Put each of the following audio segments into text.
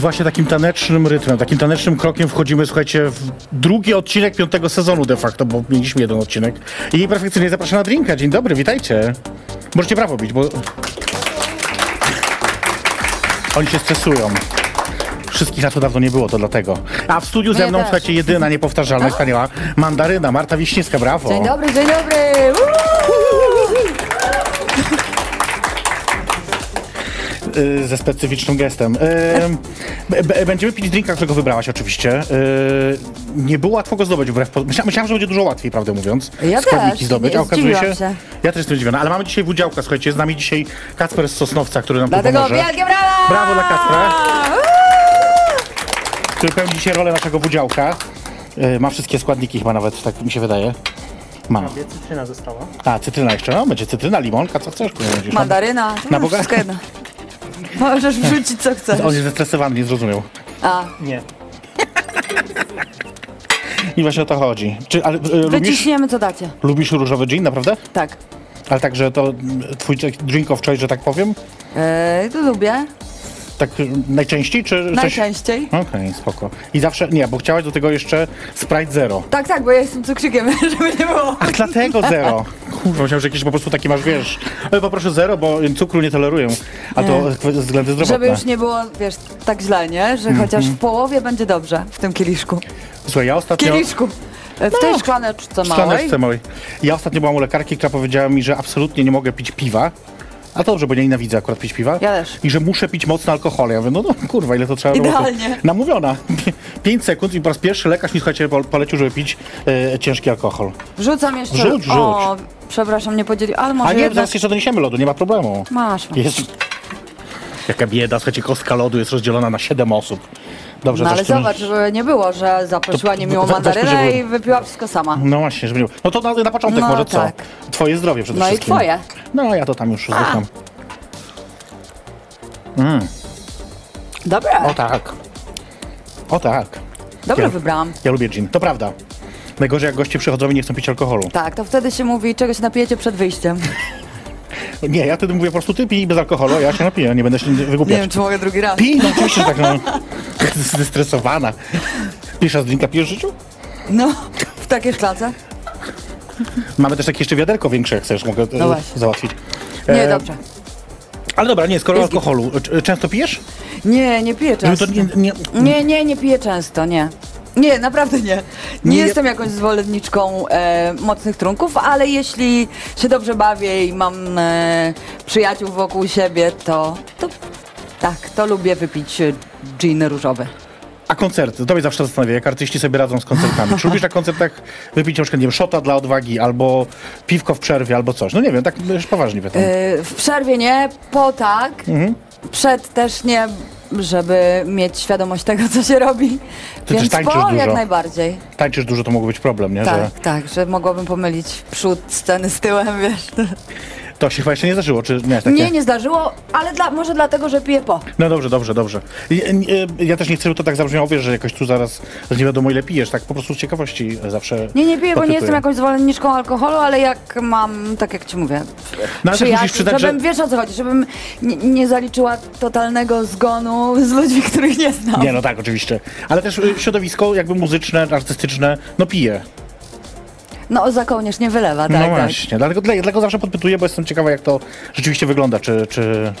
I właśnie takim tanecznym rytmem, takim tanecznym krokiem wchodzimy, słuchajcie, w drugi odcinek piątego sezonu de facto, bo mieliśmy jeden odcinek. I perfekcyjnie zapraszam na drinka. Dzień dobry, witajcie. Możecie brawo bić, bo... Oni się stresują. Wszystkich na to dawno nie było, to dlatego. A w studiu ze Mnie mną, też. słuchajcie, jedyna, niepowtarzalna, wspaniała mandaryna, Marta Wiśniewska, brawo. Dzień dobry, dzień dobry! Y, ze specyficznym gestem. Y, będziemy pić drinka, którego wybrałaś oczywiście. Y, nie było łatwo go zdobyć wbrew... po- Myśla, myślałem, że będzie dużo łatwiej, prawdę mówiąc. Ja składniki też. zdobyć, Nie, a okazuje się... się. Ja też jestem zdziwiona, ale mamy dzisiaj wudziałka, słuchajcie, jest z nami dzisiaj Kacper z Sosnowca, który nam Dlatego pomoże. wielkie brawa! Brawo dla Kacpra. Który pełni dzisiaj rolę naszego wudziałka. Y, ma wszystkie składniki chyba nawet, tak mi się wydaje. Ma. Wie, cytryna została. A, cytryna jeszcze, no, będzie cytryna, limonka, co chcesz? Mandaryna, Na Boga- wszystko jedno. Możesz wrzucić co chcesz. On jest zestresowany, nie zrozumiał. A, Nie. I właśnie o to chodzi. Czy, ale, y, lubisz, wyciśniemy co dacie. lubisz różowy gin, naprawdę? Tak. Ale także to twój drink of choice, że tak powiem? Eee, to lubię. Tak najczęściej, czy coś? Najczęściej. Okej, spoko. I zawsze, nie, bo chciałaś do tego jeszcze Sprite Zero. Tak, tak, bo ja jestem cukrzykiem, żeby nie było. Ach, dlatego zero. Kurwa, myślałem, że jakieś po prostu taki masz, wiesz. Ale poproszę zero, bo cukru nie toleruję. A to Nie. względy zdrowotne. Żeby już nie było, wiesz, tak źle, nie? Że chociaż w połowie będzie dobrze w tym kieliszku. Słuchaj, ja ostatnio... Kieliszku. W tej szklaneczce małej. szklaneczce małej. Ja ostatnio byłam u lekarki, która powiedziała mi, że absolutnie nie mogę pić piwa. A to dobrze, bo nie nienawidzę akurat pić piwa. Ja też. I że muszę pić mocne alkohole. Ja mówię, no, no kurwa, ile to trzeba Idealnie. roboty. Namówiona. 5 sekund i po raz pierwszy lekarz mi, słuchajcie, po- polecił, żeby pić e, ciężki alkohol. Wrzucam jeszcze. Wrzuć, wrzuć. O, przepraszam, nie podzieli, ale może A nie, jednak... zaraz jeszcze doniesiemy lodu, nie ma problemu. Masz. Jest... Jaka bieda, słuchajcie, kostka lodu jest rozdzielona na 7 osób. Dobrze, No ale zaczniemy- zobacz, żeby nie było, że zaprosiła niemiłą mandarynę i wypiła wszystko sama. No właśnie, żeby nie było. No to na, na początek No może co? tak. Twoje zdrowie przede No i wszystkim. twoje. No, ja to tam już zdycham. Dobra, O tak. O tak. dobrze ja- wybrałam. Ja lubię gin, to prawda. Najgorzej jak goście przychodzą i nie chcą pić alkoholu. Tak, to wtedy się mówi, czego się napijecie przed wyjściem. Nie, ja wtedy mówię po prostu ty pij bez alkoholu, ja się napiję, nie będę się Nie wygłupiać. wiem, czy mogę drugi raz. Pij, no oczywiście, tak, no. Zestresowana. Pierwszy raz drinka pijesz w życiu? No, w takiej szklance? Mamy też takie jeszcze wiaderko większe, jak chcesz, mogę e, No załatwić. Nie, E, dobrze. Ale dobra, nie, skoro Jest alkoholu. e, Często pijesz? Nie, nie piję No często. to nie, nie, Nie, nie, nie piję często, nie. Nie, naprawdę nie. Nie, Nie- jestem jakąś zwolenniczką e, mocnych trunków, ale jeśli się dobrze bawię i mam e, przyjaciół wokół siebie, to, to tak, to lubię wypić e, gin różowy. A koncerty? To mnie zawsze zastanawia, jak artyści sobie radzą z koncertami. Czy lubisz na koncertach wypić na przykład, nie wiem, szota dla odwagi, albo piwko w przerwie, albo coś? No nie wiem, tak już poważnie pytam. E, w przerwie nie, po tak, Mhm. przed też nie, żeby mieć świadomość tego, co się robi. Ty Więc też tańczysz po dużo. jak najbardziej. Tańczysz dużo, to mógł być problem, nie? Że Tak, tak, że mogłabym pomylić przód sceny z tyłem, wiesz. To się chyba jeszcze nie zdarzyło, czy miałeś takie? Nie, nie zdarzyło, ale dla, może dlatego, że piję po. No dobrze, dobrze, dobrze. Ja, ja też nie chcę, żeby to tak zabrzmiało, wiesz, że jakoś tu zaraz że nie wiadomo ile pijesz, tak po prostu z ciekawości zawsze Nie, nie piję, bo nie jestem jakąś zwolenniczką alkoholu, ale jak mam, tak jak ci mówię, No przyjaciół, przyznać, żebym, że... wiesz o co chodzi, żebym nie, nie zaliczyła totalnego zgonu z ludźmi, których nie znam. Nie, no tak, oczywiście. Ale też środowisko jakby muzyczne, artystyczne, no pije. No za kołnierz nie wylewa, tak, no tak. właśnie, dlatego, dlatego zawsze podpytuję, bo jestem ciekawa jak to rzeczywiście wygląda, czy... czy...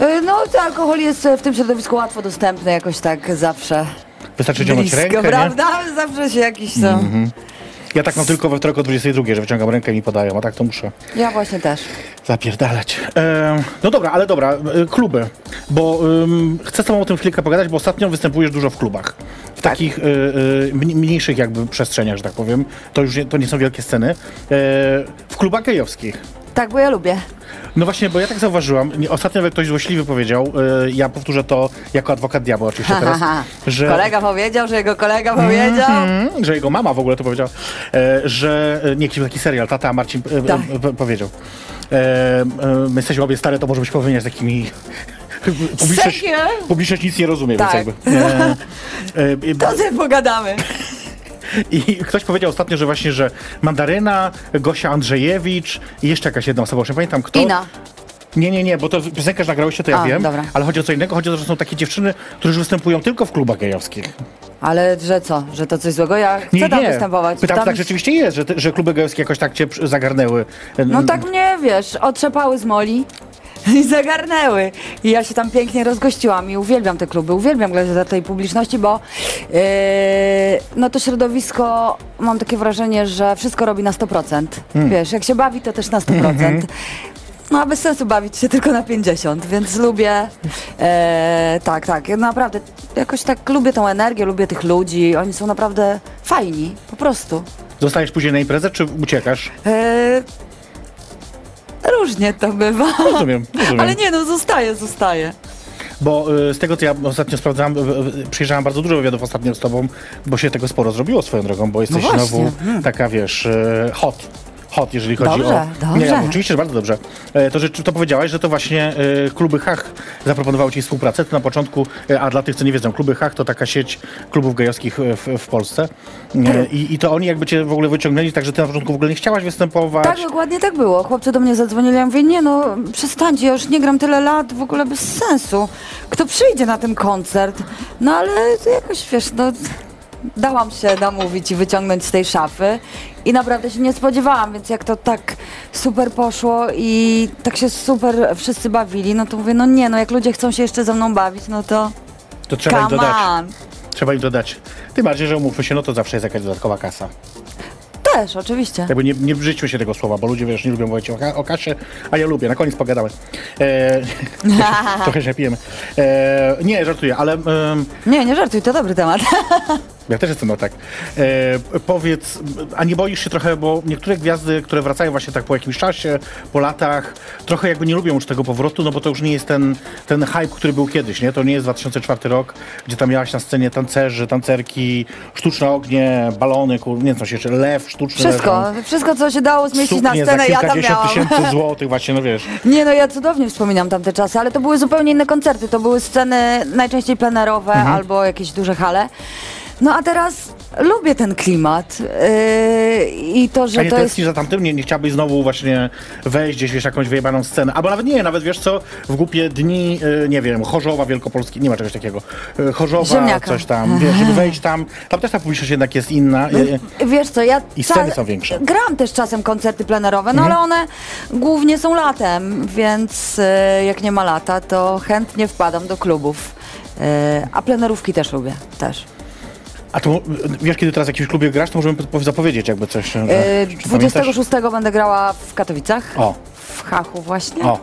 Y, No, alkohol jest w tym środowisku łatwo dostępny, jakoś tak zawsze Wystarczy ciągnąć rękę, nie? Prawda? Zawsze się jakiś są. Ja tak mam tylko we wtorek o 22, że wyciągam rękę i mi podają, a tak to muszę Ja właśnie też. zapierdalać. E, no dobra, ale dobra, e, kluby, bo chcę z tobą o tym chwilkę pogadać, bo ostatnio występujesz dużo w klubach. W Tak. takich e, e, mni- mniejszych jakby przestrzeniach, że tak powiem. To już nie, to nie są wielkie sceny. E, w klubach gejowskich. Tak, bo ja lubię. No właśnie, bo ja tak zauważyłam, ostatnio nawet ktoś złośliwy powiedział, e, ja powtórzę to jako adwokat diabła oczywiście Ha, teraz, ha, ha. że... Kolega powiedział, że jego kolega powiedział. Mm, że jego mama w ogóle to powiedziała, e, że e, nie jakiś taki serial, tata Marcin Tak. e, powiedział. My jesteśmy obie stare, to może być powiedzenia z takimi. Publiczność, publiczność nic nie rozumie, Tak. więc jakby. E, e, To sobie pogadamy. I ktoś powiedział ostatnio, że właśnie, że Mandaryna, Gosia Andrzejewicz i jeszcze jakaś jedna osoba, już nie pamiętam kto. Ina. Nie, nie, nie, bo to piosenkarz nagrałyście, to ja A, wiem, dobra. ale chodzi o co innego. Chodzi o to, że są takie dziewczyny, które już występują tylko w klubach gejowskich. Ale że co? Że to coś złego? Ja chcę Nie, tam nie. występować. Pytam, tam... tak rzeczywiście jest, że, że kluby gejowskie jakoś tak cię zagarnęły. No tak mnie, wiesz, otrzepały z moli i zagarnęły. I ja się tam pięknie rozgościłam i uwielbiam te kluby, uwielbiam grać dla tej publiczności, bo yy, no to środowisko, mam takie wrażenie, że wszystko robi na 100%. Wiesz, jak się bawi, to też na 100%. No a bez sensu bawić się tylko na 50, więc lubię, e, tak, tak, naprawdę jakoś tak lubię tą energię, lubię tych ludzi, oni są naprawdę fajni, po prostu. Zostajesz później na imprezę, czy uciekasz? E, różnie to bywa. Rozumiem, rozumiem. Ale nie, no zostaje, zostaje. Bo y, z tego, co ja ostatnio sprawdzałem, y, y, przyjrzałem bardzo dużo wywiadów ostatnio z tobą, bo się tego sporo zrobiło swoją drogą, bo jesteś No znowu taka, wiesz, y, hot. Hot, jeżeli chodzi Dobrze, o... dobrze. Nie, oczywiście, że bardzo dobrze. E, To, że to powiedziałaś, że to właśnie y, kluby Hach zaproponowały ci współpracę. To na początku, y, a dla tych, co nie wiedzą, kluby Hach to taka sieć klubów gejowskich w, w Polsce. E, I, I to oni jakby cię w ogóle wyciągnęli, tak, że ty na początku w ogóle nie chciałaś występować. Tak, dokładnie tak było. Chłopcy do mnie zadzwonili, ja mówię, nie no, przestańcie, ja już nie gram tyle lat, w ogóle bez sensu. Kto przyjdzie na ten koncert? No ale to jakoś, wiesz, no... Dałam się namówić i wyciągnąć z tej szafy i naprawdę się nie spodziewałam, więc jak to tak super poszło i tak się super wszyscy bawili, no to mówię, no nie, no jak ludzie chcą się jeszcze ze mną bawić, no to To trzeba im come dodać. on. Trzeba im dodać. Tym bardziej, że umówmy się, no to zawsze jest jakaś dodatkowa kasa. Też, oczywiście. Jakby nie, nie brzydźmy się tego słowa, bo ludzie wiesz, nie lubią mówić o, ka- o kasie, a ja lubię. Na koniec pogadamy. E, trochę się pijemy. E, nie, żartuję, ale em, Nie, nie żartuj, to dobry temat. ja też jestem no tak. E, powiedz, a nie boisz się trochę, bo niektóre gwiazdy, które wracają właśnie tak po jakimś czasie, po latach, trochę jakby nie lubią już tego powrotu, no bo to już nie jest ten, ten hype, który był kiedyś, nie? To nie jest 2004 rok, gdzie tam miałaś na scenie tancerzy, tancerki, sztuczne ognie, balony, kur, nie wiem co się jeszcze, lew sztuczny. Wszystko, leżą. wszystko co się dało zmieścić na scenę, ja tam miałam. tysięcy złotych właśnie, no wiesz. Nie no, ja cudownie wspominam tamte czasy, ale to były zupełnie inne koncerty. To były sceny najczęściej plenerowe Mhm. albo jakieś duże hale. No a teraz lubię ten klimat yy, i to, A że nie to jest... za tamtym? Nie, nie chciałabyś znowu właśnie wejść gdzieś, wiesz, jakąś wyjebaną scenę? Albo nawet nie, nawet wiesz co, w głupie dni, y, nie wiem, Chorzowa Wielkopolski, nie ma czegoś takiego. Y, Chorzowa, Ziemniaka. coś tam, wiesz, żeby wejść tam. Tam też ta publiczność jednak jest inna. Y, y, Wiesz co, ja I sceny są większe. Mhm. gram też czasem koncerty plenerowe, no ale one głównie są latem, więc yy, jak nie ma lata, to chętnie wpadam do klubów. Yy, a plenerówki też lubię, też. A to wiesz, kiedy teraz w jakimś klubie grasz, to możemy po- zapowiedzieć jakby coś. że- Yy, czy pamiętasz? 26 będę grała w Katowicach. O, W Hachu właśnie. o.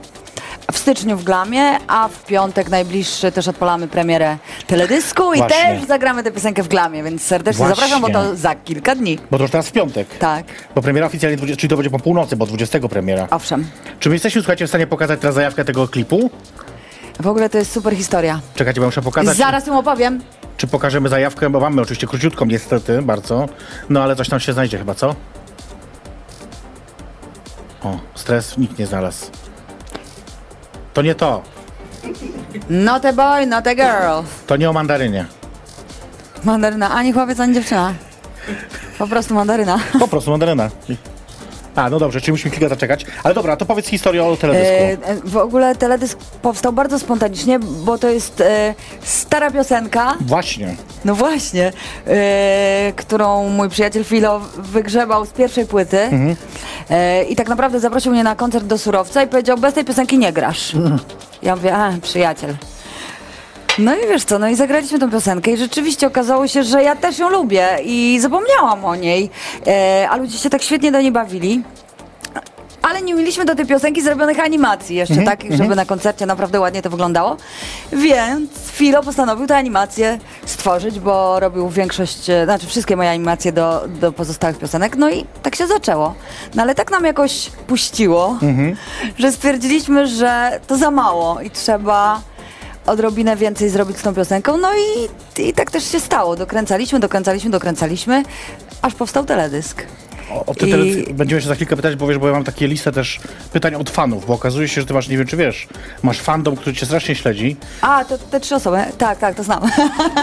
W styczniu w Glamie, a w piątek najbliższy też odpalamy premierę teledysku i Właśnie. też zagramy tę piosenkę w Glamie, więc serdecznie Właśnie. zapraszam, bo to za kilka dni. Bo to już teraz w piątek. Tak, Bo premiera oficjalnie, 20, czyli to będzie po północy, bo 20 premiera. owszem. Czy my jesteśmy, słuchajcie, w stanie pokazać teraz zajawkę tego klipu? W ogóle to jest super historia. Czekajcie, bo muszę pokazać. Zaraz ją opowiem. Czy pokażemy zajawkę, bo mamy oczywiście króciutką niestety, bardzo. No ale coś tam się znajdzie chyba, co? O, stres nikt nie znalazł. To nie to. Not a boy, not a girl. To nie o mandarynie. Mandaryna, ani chłopiec, ani dziewczyna. Po prostu mandaryna. Po prostu mandaryna. A, no dobrze, czyli musimy chwilę zaczekać. Ale dobra, to powiedz historię o teledysku. E, e, w ogóle teledysk powstał bardzo spontanicznie, bo to jest e, stara piosenka. Właśnie. No właśnie, e, którą mój przyjaciel Filo wygrzebał z pierwszej płyty e, i tak naprawdę zaprosił mnie na koncert do Surowca i powiedział, bez tej piosenki nie grasz. Ja mówię, a przyjaciel. No i wiesz co, no i zagraliśmy tą piosenkę i rzeczywiście okazało się, że ja też ją lubię i zapomniałam o niej, e, a ludzie się tak świetnie do niej bawili. Ale nie mieliśmy do tej piosenki zrobionych animacji jeszcze takich, żeby na koncercie naprawdę ładnie to wyglądało. Więc Filo postanowił tę animację stworzyć, bo robił większość, e, znaczy wszystkie moje animacje do, do pozostałych piosenek. No i tak się zaczęło. No ale tak nam jakoś puściło, że stwierdziliśmy, że to za mało i trzeba odrobinę więcej zrobić z tą piosenką. No i, i tak też się stało. Dokręcaliśmy, dokręcaliśmy, dokręcaliśmy, aż powstał teledysk. O, o I- tele... Będziemy się za chwilkę pytać, bo wiesz, bo ja mam takie listę też pytań od fanów, bo okazuje się, że ty masz, nie wiem czy wiesz, masz fandom, który cię strasznie śledzi. A, to te trzy osoby. Tak, tak, to znam.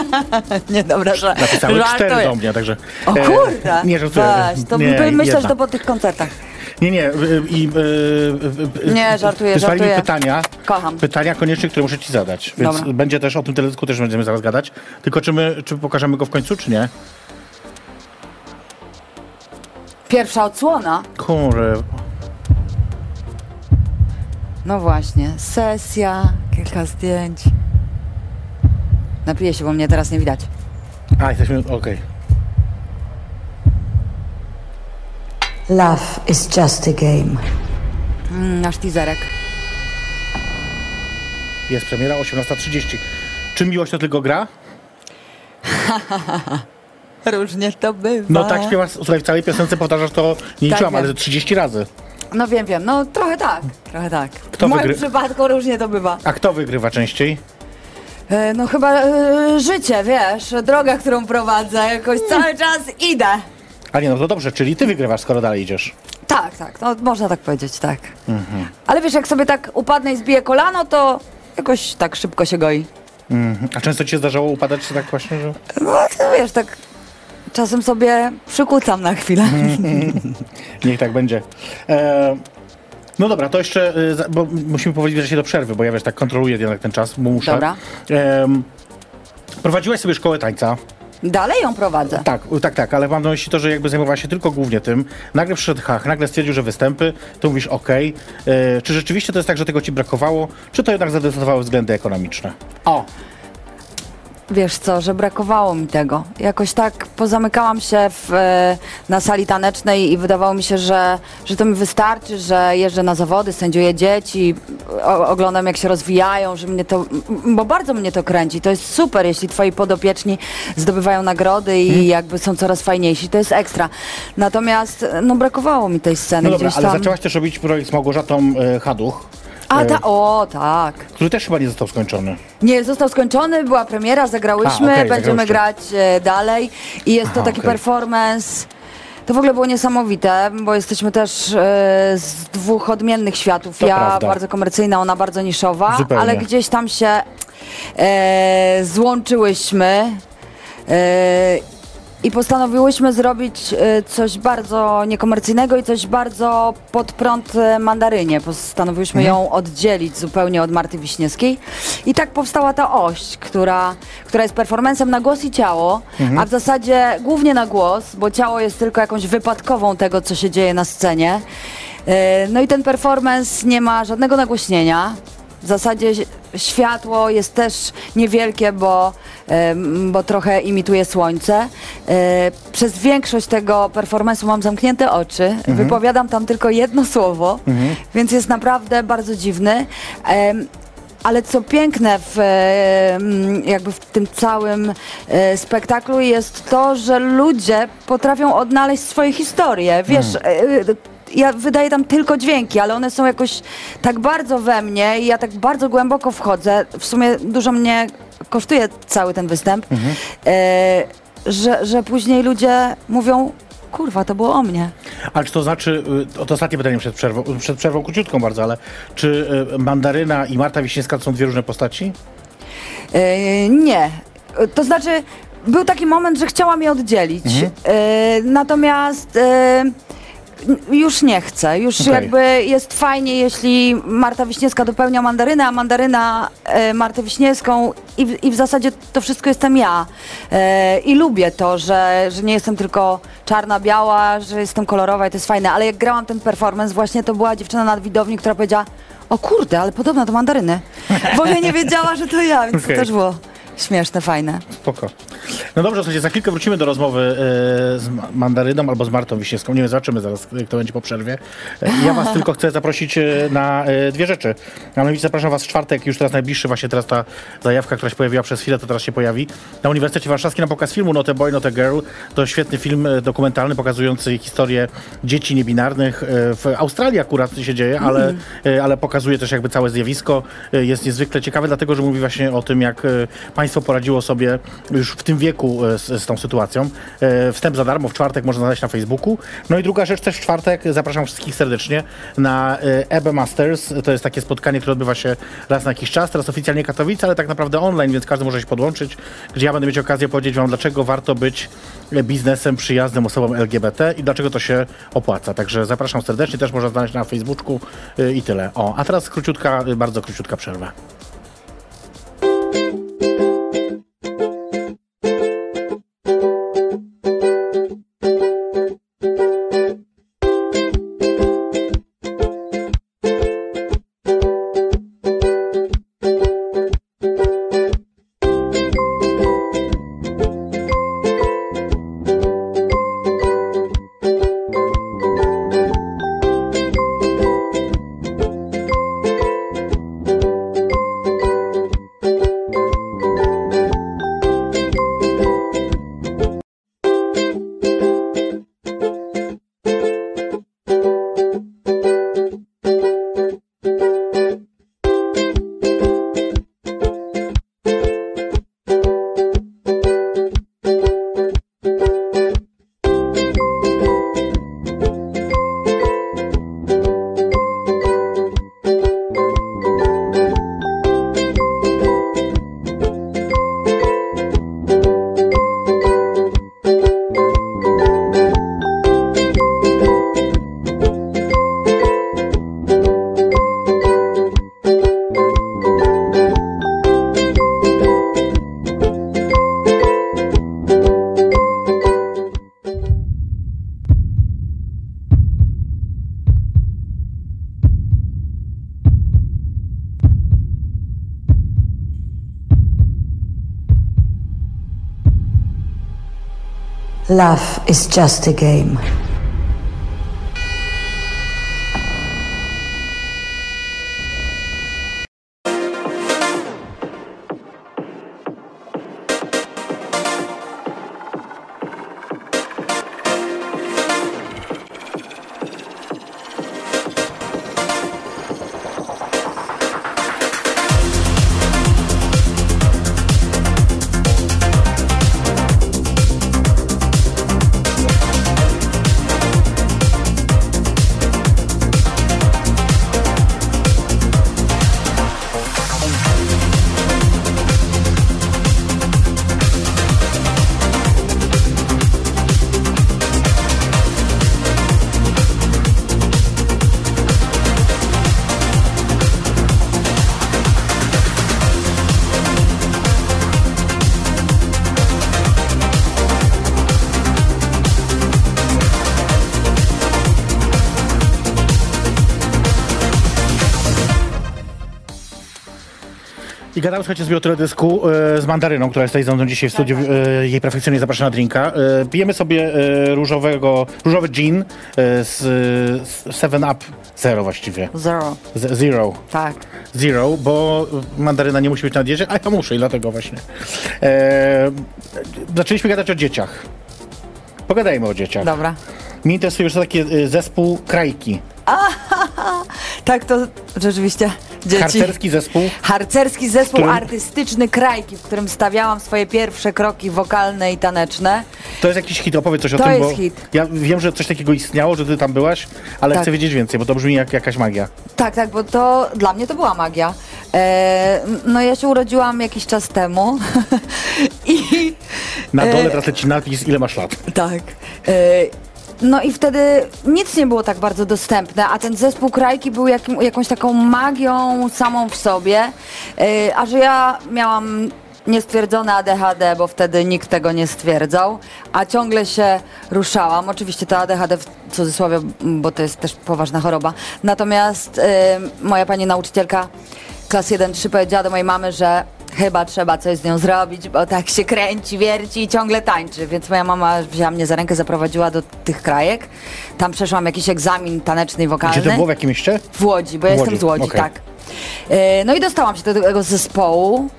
nie, dobra, że Napisały cztery do mnie, także... O e, kurde! nie, żartuję. Weź, to nie, myślę, jedna. że to po tych koncertach. Nie, nie. I, Nie, żartuję, żartuję. pytania. Kocham. Pytania koniecznie, które muszę ci zadać. Więc Dobra. będzie też o tym teledysku też będziemy zaraz gadać. Tylko czy my czy pokażemy go w końcu, czy nie? Pierwsza odsłona. Kurę. No właśnie, sesja, kilka zdjęć. Napiję się, bo mnie teraz nie widać. A, jesteśmy, okej. Love is just a game. Mm, nasz teaserek. Jest premiera 18.30. czy miłość to tylko gra? Różnie to bywa. No tak śpiewasz, słuchaj, w całej piosence powtarzasz to, nie Tak, liczyłam, wiem. ale 30 razy. No wiem, wiem. No trochę tak, trochę tak. Kto w moim wygry- przypadku różnie to bywa. A kto wygrywa częściej? E, No chyba e, życie, wiesz, droga, którą prowadzę, jakoś cały czas idę. A nie, no to dobrze, czyli ty wygrywasz, skoro dalej idziesz. Tak, tak, no można tak powiedzieć, tak. Ale wiesz, jak sobie tak upadnę i zbiję kolano, to jakoś tak szybko się goi. Mhm. A często ci się zdarzało upadać tak właśnie, że... No to wiesz, tak czasem sobie przykucam na chwilę. Niech tak będzie. E, no dobra, to jeszcze, e, bo musimy powoli zbliżać się do przerwy, bo ja wiesz, tak kontroluję jednak ten czas, bo muszę. Dobra. Em, prowadziłaś sobie szkołę tańca. Dalej ją prowadzę. Tak, tak, tak, ale mam na myśli to, że jakby zajmowałaś się tylko głównie tym. Nagle przyszedł Hach, nagle stwierdził, że występy, to mówisz okej. E, Czy rzeczywiście to jest tak, że tego ci brakowało, czy to jednak zadecydowały względy ekonomiczne? O, Wiesz co, że brakowało mi tego. Jakoś tak pozamykałam się w, e, na sali tanecznej i wydawało mi się, że, że to mi wystarczy, że jeżdżę na zawody, sędziuję dzieci, o, oglądam jak się rozwijają, że mnie to, bo bardzo mnie to kręci. To jest super, jeśli twoi podopieczni zdobywają nagrody i jakby są coraz fajniejsi. To jest ekstra. Natomiast no brakowało mi tej sceny no dobra, gdzieś ale tam. zaczęłaś też robić projekt z Małgorzatą e, Haduch, A e, ta, o tak. który też chyba nie został skończony. Nie, został skończony, była premiera, zagrałyśmy, A, okej, będziemy grać e, dalej i jest to Aha, taki okej. performance. To w ogóle było niesamowite, bo jesteśmy też e, z dwóch odmiennych światów. To ja prawda. bardzo komercyjna, ona bardzo niszowa, Zupełnie. ale gdzieś tam się e, złączyłyśmy. I postanowiłyśmy zrobić e, coś bardzo niekomercyjnego i coś bardzo pod prąd e, mandarynie. Postanowiłyśmy ją oddzielić zupełnie od Marty Wiśniewskiej. I tak powstała ta oś, która, która jest performancem na głos i ciało, a w zasadzie głównie na głos, bo ciało jest tylko jakąś wypadkową tego, co się dzieje na scenie. E, No i ten performance nie ma żadnego nagłośnienia. W zasadzie światło jest też niewielkie, bo, bo trochę imituje słońce. E, Przez większość tego performance'u mam zamknięte oczy. Wypowiadam tam tylko jedno słowo, więc jest naprawdę bardzo dziwny. Ale co piękne w, em, jakby w tym całym e, spektaklu jest to, że ludzie potrafią odnaleźć swoje historie. Wiesz, e, ja wydaję tam tylko dźwięki, ale one są jakoś tak bardzo we mnie i ja tak bardzo głęboko wchodzę. W sumie dużo mnie kosztuje cały ten występ, e, że, że później ludzie mówią, kurwa, to było o mnie. Ale czy to znaczy, y, to ostatnie pytanie przed przerwą, przed przerwą króciutką bardzo, ale czy y, Mandaryna i Marta Wiśniewska to są dwie różne postaci? E, nie. To znaczy, był taki moment, że chciałam je oddzielić. Natomiast e, n- już nie chcę. Już Okej. jakby jest fajnie, jeśli Marta Wiśniewska dopełnia mandarynę, a mandaryna e, Martę Wiśniewską i w, i w zasadzie to wszystko jestem ja. E, I lubię to, że, że nie jestem tylko czarna-biała, że jestem kolorowa i to jest fajne. Ale jak grałam ten performance, właśnie to była dziewczyna na widowni, która powiedziała o kurde, ale podobna do mandaryny. W ogóle nie wiedziała, że to ja, więc Okej. to też było śmieszne, fajne. Spoko. No dobrze, słuchajcie, za chwilkę wrócimy do rozmowy e, z Ma- Mandaryną albo z Martą Wiśniewską. Nie wiem, zobaczymy zaraz, kto będzie po przerwie. E, Ja was tylko chcę zaprosić e, na dwie rzeczy. Mianowicie zapraszam was w czwartek, już teraz najbliższy, właśnie teraz ta zajawka, która się pojawiła przez chwilę, to teraz się pojawi. Na Uniwersytecie Warszawskim na pokaz filmu Not a Boy, Not a Girl. To świetny film dokumentalny pokazujący historię dzieci niebinarnych. W Australii akurat się dzieje, ale, e, ale pokazuje też jakby całe zjawisko. Jest niezwykle ciekawe, dlatego że mówi właśnie o tym, jak e, państwo poradziło sobie już w tym wieku e, z, z tą sytuacją. E, Wstęp za darmo w czwartek można znaleźć na Facebooku. No i druga rzecz też w czwartek, zapraszam wszystkich serdecznie na e, EBE Masters. To jest takie spotkanie, które odbywa się raz na jakiś czas, teraz oficjalnie Katowice, ale tak naprawdę online, więc każdy może się podłączyć, gdzie ja będę mieć okazję powiedzieć wam, dlaczego warto być biznesem przyjaznym osobom LGBT i dlaczego to się opłaca. Także zapraszam serdecznie, też można znaleźć na Facebooku i tyle. O, a teraz króciutka, bardzo króciutka przerwa. Love is just a game. Gadałem, słuchajcie, z bioteledysku e, z mandaryną, która jest tutaj ze mną dzisiaj w studiu. E, jej perfekcyjnie zapraszam na drinka. E, pijemy sobie różowego, różowy gin z, z 7-Up Zero właściwie. Zero. Z, zero. Tak. Zero, bo mandaryna nie musi być na diecie, a ja muszę i dlatego właśnie. Zaczęliśmy gadać o dzieciach. Pogadajmy o dzieciach. Dobra. Mnie interesuje już taki e, zespół Krajki. Tak, to rzeczywiście dzieci. Harcerski zespół. Harcerski zespół którym- artystyczny Krajki, w którym stawiałam swoje pierwsze kroki wokalne i taneczne. To jest jakiś hit, opowiedz coś o To tym, jest bo hit. ja wiem, że coś takiego istniało, że ty tam byłaś, ale Tak. chcę wiedzieć więcej, bo to brzmi jak jakaś magia. Tak, tak, bo to dla mnie to była magia. E, no ja się urodziłam jakiś czas temu i Na dole E, teraz leci napis, ile masz lat. tak. E, no i wtedy nic nie było tak bardzo dostępne, a ten zespół Krajki był jakim, jakąś taką magią samą w sobie, e, a że ja miałam niestwierdzone ADHD, bo wtedy nikt tego nie stwierdzał, a ciągle się ruszałam. Oczywiście to ADHD w cudzysłowie, bo to jest też poważna choroba. Natomiast e, moja pani nauczycielka klas 1-3 powiedziała do mojej mamy, że chyba trzeba coś z nią zrobić, bo tak się kręci, wierci i ciągle tańczy. Więc moja mama wzięła mnie za rękę, zaprowadziła do tych krajek. Tam przeszłam jakiś egzamin taneczny i wokalny. Gdzie to było, w jakim mieście? W Łodzi, bo ja W jestem Łodzi, z Łodzi, okej. tak. E, No i dostałam się do tego zespołu.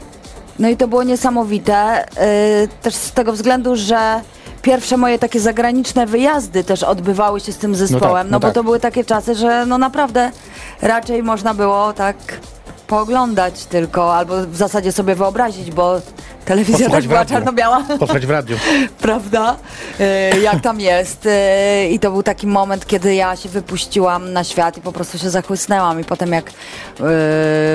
No i to było niesamowite. e, Też z tego względu, że pierwsze moje takie zagraniczne wyjazdy też odbywały się z tym zespołem. No, no bo tak. to były takie czasy, że no naprawdę raczej można było tak pooglądać tylko, albo w zasadzie sobie wyobrazić, bo telewizja Posłuchać też była czarno-biała. Posłuchać w radiu. prawda? E, jak tam jest. E, I to był taki moment, kiedy ja się wypuściłam na świat i po prostu się zachłysnęłam. I potem jak e,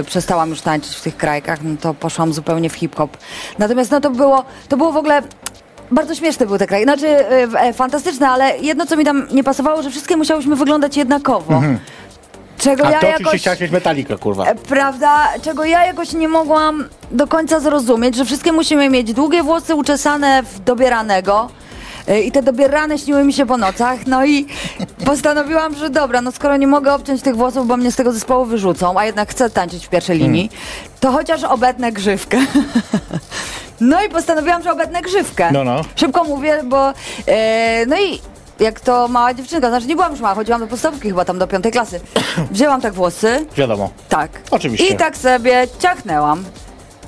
przestałam już tańczyć w tych krajkach, no to poszłam zupełnie w hip-hop. Natomiast no to było, to było w ogóle... Bardzo śmieszne były te kraje, znaczy e, e, fantastyczne, ale jedno co mi tam nie pasowało, że wszystkie musiałyśmy wyglądać jednakowo. Czego. A ja to oczywiście jakoś... chciałaś mieć metalikę, kurwa. E, Prawda, czego ja jakoś nie mogłam do końca zrozumieć, że wszystkie musimy mieć długie włosy uczesane w dobieranego. e, I te dobierane śniły mi się po nocach, no i postanowiłam, że dobra, no skoro nie mogę obciąć tych włosów, bo mnie z tego zespołu wyrzucą, a jednak chcę tańczyć w pierwszej linii, to chociaż obetnę grzywkę. No i postanowiłam, że obetnę grzywkę. No, no. Szybko mówię, bo e, no i jak to mała dziewczynka, znaczy nie byłam już mała, chodziłam do podstawówki chyba tam do piątej klasy. Wzięłam tak włosy, Wiadomo. tak. Oczywiście. I tak sobie ciachnęłam.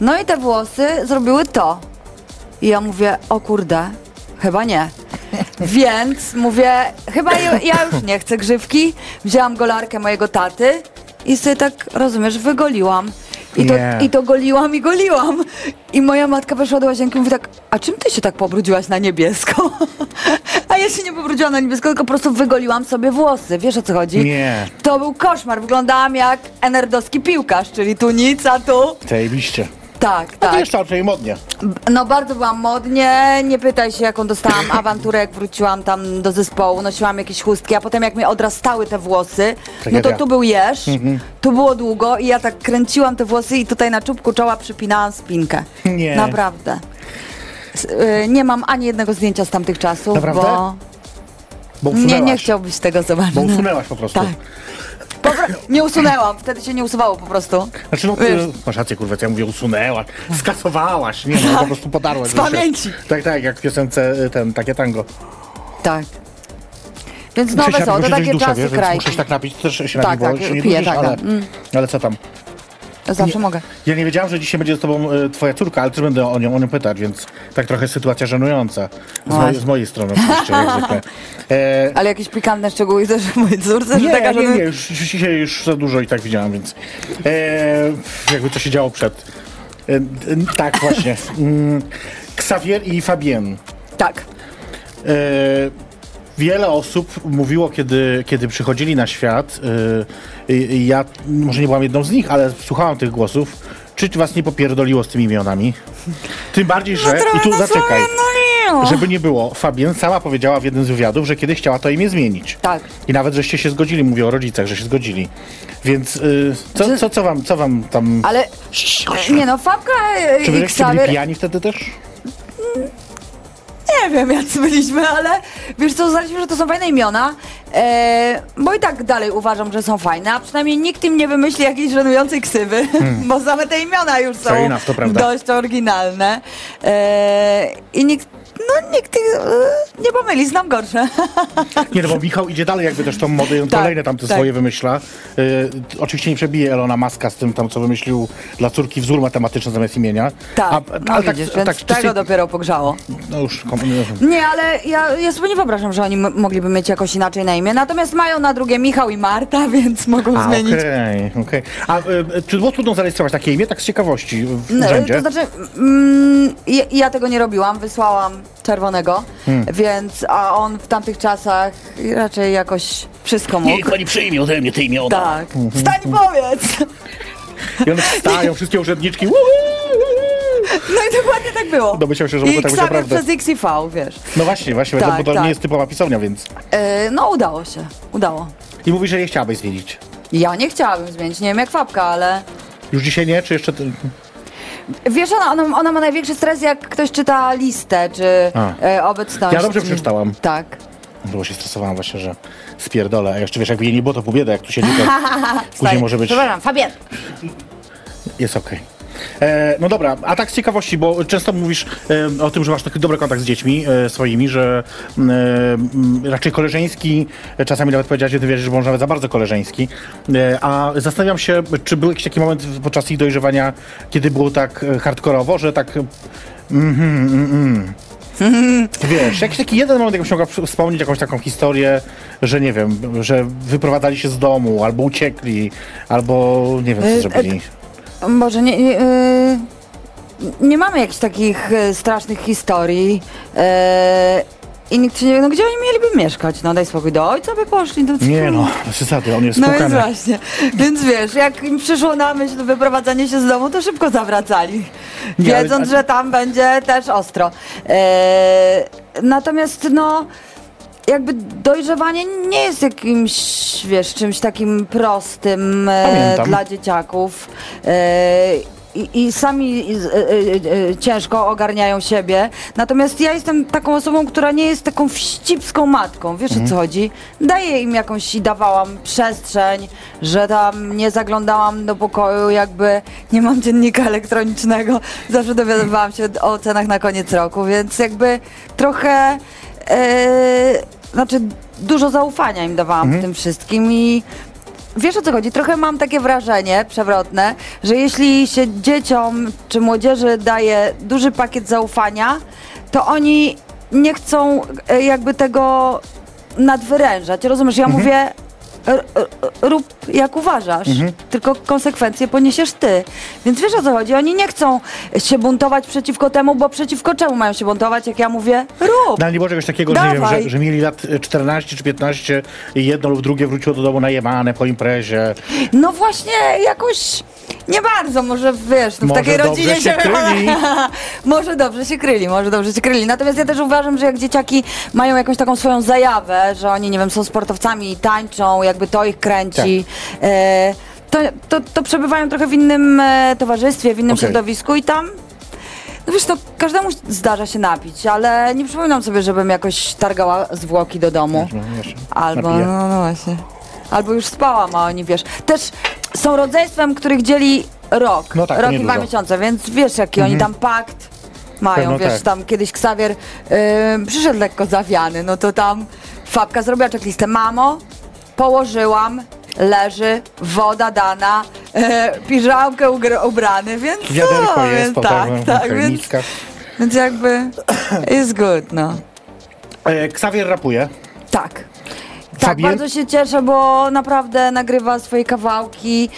No i te włosy zrobiły to. I ja mówię, o kurde, chyba nie. Więc mówię, chyba ja, ja już nie chcę grzywki. Wzięłam golarkę mojego taty i sobie tak, rozumiesz, wygoliłam. I to, Nie. I to goliłam i goliłam. I moja matka weszła do łazienki i mówi tak, a czym ty się tak pobrudziłaś na niebiesko? A ja się nie pobrudziłam na niebiesko, tylko po prostu wygoliłam sobie włosy. Wiesz o co chodzi? Nie. To był koszmar. Wyglądałam jak enerdowski piłkarz, czyli tu nic, a tu. Zajebiście. Tak, A tak. jeszcze raczej modnie. No bardzo byłam modnie. Nie pytaj się, jaką dostałam awanturę, jak wróciłam tam do zespołu. Nosiłam jakieś chustki, a potem jak mi odrastały te włosy, no to Tragedia. tu był jeż, tu było długo i ja tak kręciłam te włosy i tutaj na czubku czoła przypinałam spinkę. Nie. Naprawdę. S- y, Nie mam ani jednego zdjęcia z tamtych czasów, Naprawdę? bo Bo nie, usunęłaś. nie chciałbyś tego zobaczyć. Bo usunęłaś po prostu. Tak. Nie usunęłam, wtedy się nie usuwało po prostu. Znaczy, no, Wiesz. masz rację, kurwa, co ja mówię, usunęłaś, skasowałaś, nie no, po prostu podarłaś. Z że się- pamięci. Tak, tak, jak w piosence y, ten, takie tango. Tak. Więc nowe są, to takie czasy wiesz, więc kraj. Muszę się tak napić, też się Tak, napić, bo tak, się nie piję, dużysz, tak, ale, tak, mm. ale co tam? Zawsze mogę. Ja nie wiedziałam, że dzisiaj będzie z tobą y, twoja córka, ale też będę o nią, o nią pytać, więc tak trochę sytuacja żenująca. Z, mojej, z mojej strony oczywiście, jak. E, Ale jakieś pikantne szczegóły też w mojej córce, że nie, taka, nie, żeby... nie, już, dzisiaj już za dużo i tak widziałam, więc e, jakby co się działo przed. E, tak, właśnie. Mm, Xavier i Fabienne. Tak. E, wiele osób mówiło, kiedy, kiedy przychodzili na świat, i ja może nie byłam jedną z nich, ale słuchałam tych głosów, czy was nie popierdoliło z tymi imionami? Tym bardziej, że, i tu zaczekaj, żeby nie było, Fabienne sama powiedziała w jednym z wywiadów, że kiedyś chciała to imię zmienić. Tak. I nawet żeście się zgodzili, mówię o rodzicach, że się zgodzili. Więc y, co, co, co, wam, co wam tam... Ale nie no, Fabka Czy i żeście byli pijani wtedy też? Nie wiem jacy byliśmy, ale wiesz co, uznaliśmy, że to są fajne imiona, e, bo i tak dalej uważam, że są fajne, a przynajmniej nikt im nie wymyśli jakiejś żenującej ksywy, bo same te imiona już są enough, dość oryginalne. E, i nikt, no nikt ich e, nie pomyli, znam gorsze. Nie, no bo Michał idzie dalej jakby też tą modę on Tak, kolejne tam te tak. swoje wymyśla. Y, oczywiście nie przebije Elona Maska z tym tam, co wymyślił dla córki wzór matematyczny zamiast imienia. Tak, A- no ale widzisz, więc tak tego czysty- dopiero pogrzało. No już, kom- no, Nie, ale ja, ja sobie nie wyobrażam, że oni mogliby mieć jakoś inaczej na imię. Natomiast mają na drugie Michał i Marta, więc mogą A, zmienić. okej, okej. A y, czy było trudno zarejestrować takie imię, tak z ciekawości w No, urzędzie? to znaczy, mm, ja, ja tego nie robiłam, wysłałam czerwonego, Hmm. więc a on w tamtych czasach raczej jakoś wszystko mógł. pani przyjmie ode mnie te imiona. Tak. Wstań i powiedz! I one wstają, wszystkie urzędniczki. No i dokładnie tak było. Domyślał się, że I było tak Xavier naprawdę. przez XIV, wiesz. No właśnie, właśnie, Tak, bo to tak. nie jest typowa pisownia, więc... E, no udało się, udało. I mówi, że nie chciałabyś zmienić. Ja nie chciałabym zmienić, nie wiem jak Fabka, ale... Już dzisiaj nie, czy jeszcze... Wiesz, ona, ona, ona ma największy stres, jak ktoś czyta listę, czy e, obecność. Ja dobrze przeczytałam. Tak. Bo się stresowałam właśnie, że spierdolę. A jeszcze wiesz, jakby jej nie było, to pół bieda, jak tu siedzi, to później może być... Przepraszam, Fabian. Jest okej. E, No dobra, a tak z ciekawości, bo często mówisz e, o tym, że masz taki dobry kontakt z dziećmi e, swoimi, że mm, e, raczej koleżeński, e, czasami nawet powiedziałeś, że ty wierzysz, że może nawet za bardzo koleżeński, e, a zastanawiam się, czy był jakiś taki moment podczas ich dojrzewania, kiedy było tak hardkorowo, że tak... Mm, mm. Wiesz, jakiś taki jeden moment, jakbyś mogła wspomnieć jakąś taką historię, że nie wiem, że wyprowadzali się z domu, albo uciekli, albo nie wiem, co zrobili. Może nie... nie yy... nie mamy jakichś takich e, strasznych historii. E, I nikt się nie wie, no gdzie oni mieliby mieszkać? No daj spokój, do ojca by poszli. Do... Nie no, przesady, on jest No więc właśnie. Więc wiesz, jak im przyszło na myśl wyprowadzanie się z domu, to szybko zawracali. Wiedząc, że tam będzie też ostro. E, natomiast no jakby dojrzewanie nie jest jakimś, wiesz, czymś takim prostym e, dla dzieciaków. E, i, I sami e, e, e, ciężko ogarniają siebie. Natomiast ja jestem taką osobą, która nie jest taką wścibską matką. Wiesz o co chodzi? Daję im jakąś i dawałam przestrzeń, że tam nie zaglądałam do pokoju, jakby nie mam dziennika elektronicznego. Zawsze dowiadywałam się o cenach na koniec roku, więc jakby trochę. E, znaczy, dużo zaufania im dawałam w tym wszystkim i wiesz o co chodzi? Trochę mam takie wrażenie przewrotne, że jeśli się dzieciom czy młodzieży daje duży pakiet zaufania, to oni nie chcą e, jakby tego nadwyrężać. Rozumiesz? Ja mówię. R- r- Rób jak uważasz, tylko konsekwencje poniesiesz ty. Więc wiesz o co chodzi? Oni nie chcą się buntować przeciwko temu, bo przeciwko czemu mają się buntować, jak ja mówię, rób. No, nie było czegoś takiego, że, nie wiem, że, że mieli lat e, 14 czy 15 i jedno lub drugie wróciło do domu najemane po imprezie. No właśnie, jakoś nie bardzo, może wiesz, no w Może takiej rodzinie się kryli. może dobrze się kryli, może dobrze się kryli. Natomiast ja też uważam, że jak dzieciaki mają jakąś taką swoją zajawę, że oni, nie wiem, są sportowcami i tańczą, jakby to ich kręci. Tak. E, to, to, to przebywają trochę w innym e, towarzystwie, w innym Okej. środowisku i tam no wiesz, to każdemu zdarza się napić, ale nie przypominam sobie, żebym jakoś targała zwłoki do domu. No, wiesz, Albo, napiję. no, no właśnie. Albo już spałam, a oni wiesz. Też są rodzeństwem, których dzieli rok. No tak, rok i dwa miesiące, więc wiesz, jaki oni tam pakt mają. Pewno wiesz, tak. tam kiedyś Ksawier yy, przyszedł lekko zawiany, no to tam Fabka zrobiła checklistę. Mamo, położyłam, leży, woda dana, e, piżamkę ugr- ubrany, więc Wiaderko no, jest, więc tak, tak, więc, więc jakby jest good, no. E, Xavier rapuje. Tak. Tak, bardzo się cieszę, bo naprawdę nagrywa swoje kawałki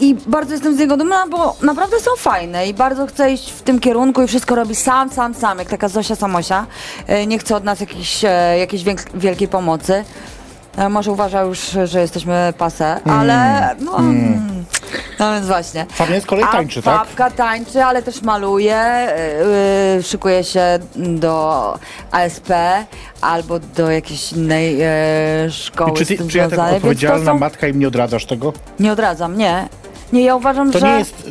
i bardzo jestem z niego dumna, bo naprawdę są fajne i bardzo chcę iść w tym kierunku i wszystko robi sam, sam, sam, jak taka Zosia Samosia. E, Nie chce od nas jakiejś, e, jakiejś wielkiej pomocy. E, Może uważa już, że jesteśmy pase, ale no, mm. no więc właśnie. Fabian z kolei tańczy, tak? Fabka tańczy, ale też maluje, yy, szykuje się do ASP albo do jakiejś innej yy, szkoły I czy, ty, czy ja tak to odpowiedzialna są... matka im nie odradzasz tego? Nie odradzam, nie. Nie, ja uważam, To że... nie jest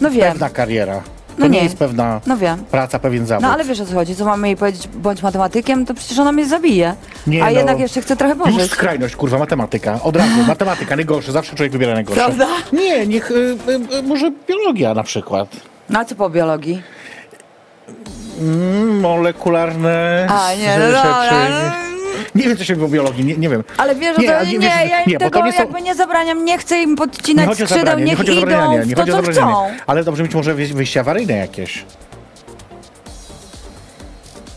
No wiem, pewna kariera. To No nie nie. jest pewna no wiem. praca, pewien zawód. No ale wiesz o co chodzi, co mamy jej powiedzieć, bądź matematykiem, to przecież ona mnie zabije. Nie, A no. jednak jeszcze chce trochę Już pożyć. skrajność, kurwa, matematyka. Od razu, matematyka najgorsze, zawsze człowiek wybiera najgorsze. Prawda? Nie, niech, y, y, y, może biologia na przykład. No a co po biologii? Mm, molekularne A nie, no rzeczy. no. Nie wiem, co się było w biologii, nie, nie wiem. Ale wiesz, Nie, że to, nie, nie, nie, wiesz, ja im nie, to tego nie są- jakby nie zabraniam, nie chcę im Nie podcinać o skrzydeł, zabranie, nie niech o idą nie w to, o co chcą. Ale dobrze mieć może wyjś- wyjście awaryjne jakieś.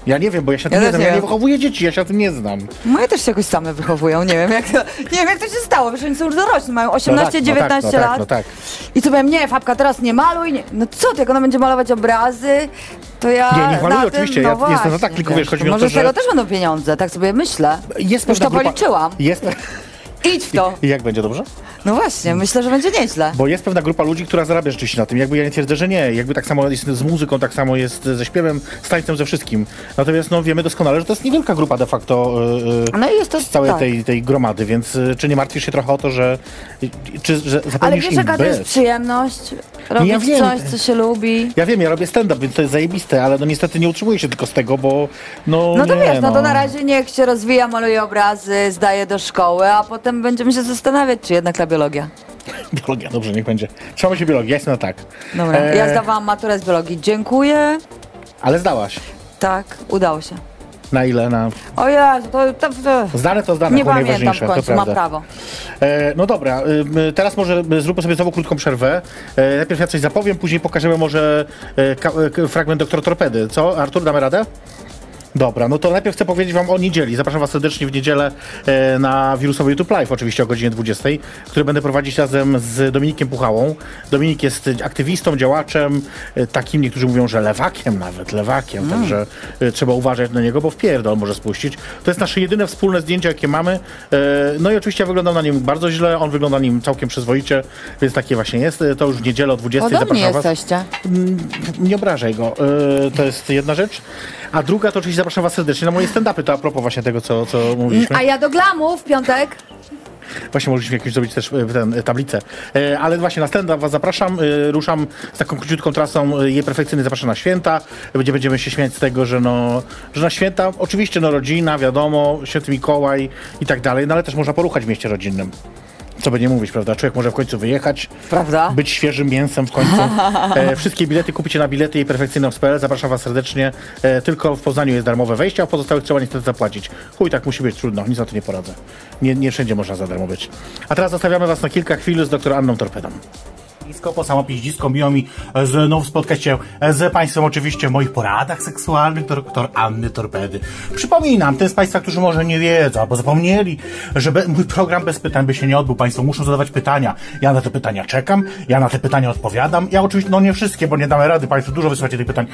Ja nie wiem, bo ja się na tym Ja nie znam. nie Ja nie wychowuję dzieci, ja się tym nie znam. Moje też się jakoś same wychowują, nie wiem jak to, nie wiem jak to się stało, wiesz, oni są już dorośli, mają 18, no tak, 19 no tak, lat No tak, i co powiem, nie, Fabka teraz nie maluj, nie. no co ty, jak ona będzie malować obrazy, to ja Nie, niech na tym, oczywiście, no ja właśnie, jestem za tak, tylko wiesz, chodzi mi o może to, z tego też będą pieniądze, tak sobie myślę, Jest już to grupa- policzyłam, Jest... idź w to, I jak będzie, dobrze? No właśnie, myślę, że będzie nieźle. Bo jest pewna grupa ludzi, która zarabia rzeczywiście na tym. Jakby ja nie twierdzę, że nie. Jakby tak samo jest z muzyką, tak samo jest ze śpiewem, z tańcem, ze wszystkim. Natomiast no, wiemy doskonale, że to jest niewielka grupa de facto yy, No i jest to z całej tak. tej, tej gromady, więc y, czy nie martwisz się trochę o to, że, czy, że Ale wiesz jaka to jest przyjemność, robić ja wiem. coś, co się lubi. Ja wiem, ja robię stand-up, więc to jest zajebiste, ale no niestety nie utrzymuję się tylko z tego, bo no No to nie, wiesz, no to na razie niech się rozwija, maluje obrazy, zdaje do szkoły, a potem będziemy się zastanawiać, czy jednak ta biologia. Biologia, dobrze, niech będzie. Trzymamy się biologii, ja jestem na tak. Dobra, E, ja zdawałam maturę z biologii. Dziękuję. Ale zdałaś. Tak, udało się. Na ile? Na... O Jezu, to, to, to... Zdane to zdane, Nie to pamiętam najważniejsze, w to końcu, mam prawda. prawo. E, no dobra, y, teraz może zróbmy sobie znowu krótką przerwę. E, najpierw ja coś zapowiem, później pokażemy może e, e, fragment Doktor Torpedy. Co? Artur, damy radę? Dobra, no to najpierw chcę powiedzieć wam o niedzieli. Zapraszam was serdecznie w niedzielę e, na wirusowy YouTube Live, oczywiście o godzinie 20, który będę prowadzić razem z Dominikiem Puchałą. Dominik jest aktywistą, działaczem, e, takim niektórzy mówią, że lewakiem nawet, lewakiem, także e, trzeba uważać na niego, bo w pierdol może spuścić. To jest nasze jedyne wspólne zdjęcie, jakie mamy. No i oczywiście ja wyglądam na nim bardzo źle, on wygląda na nim całkiem przyzwoicie, więc takie właśnie jest. To już w niedzielę o 20 Podobnie zapraszam was. jesteście. Nie obrażaj go. To jest jedna rzecz. A druga to oczywiście zapraszam was serdecznie na moje stand-upy. To a propos właśnie tego, co, co mówiliśmy. A ja do glamu w piątek. Właśnie mogliśmy jakieś zrobić też e, ten, e, tablicę. E, ale właśnie na stand-up was zapraszam. E, ruszam z taką króciutką trasą. E, Je perfekcyjny zapraszam na święta, gdzie będziemy się śmiać z tego, że no, że na święta oczywiście no rodzina, wiadomo, święty Mikołaj i tak dalej, no ale też można poruchać w mieście rodzinnym. Co by nie mówić, prawda? Człowiek może w końcu wyjechać, Prawda? być świeżym mięsem w końcu. E, wszystkie bilety kupicie na bilety i perfekcyjne.pl. Zapraszam was serdecznie. E, tylko w Poznaniu jest darmowe wejście, a w pozostałych trzeba niestety zapłacić. Chuj, tak musi być, trudno, nic na to nie poradzę. Nie, nie wszędzie można za darmo być. A teraz zostawiamy was na kilka chwil z dr Anną Torpedą. Po samo piździsko miło mi znów spotkać się z Państwem oczywiście w moich poradach seksualnych doktor Anny Torpedy. Przypominam, tym z Państwa, którzy może nie wiedzą albo zapomnieli, że mój program bez pytań by się nie odbył. Państwo muszą zadawać pytania. Ja na te pytania czekam, ja na te pytania odpowiadam. Ja oczywiście, no nie wszystkie, bo nie damy rady, Państwo dużo wysyłacie tych pytań,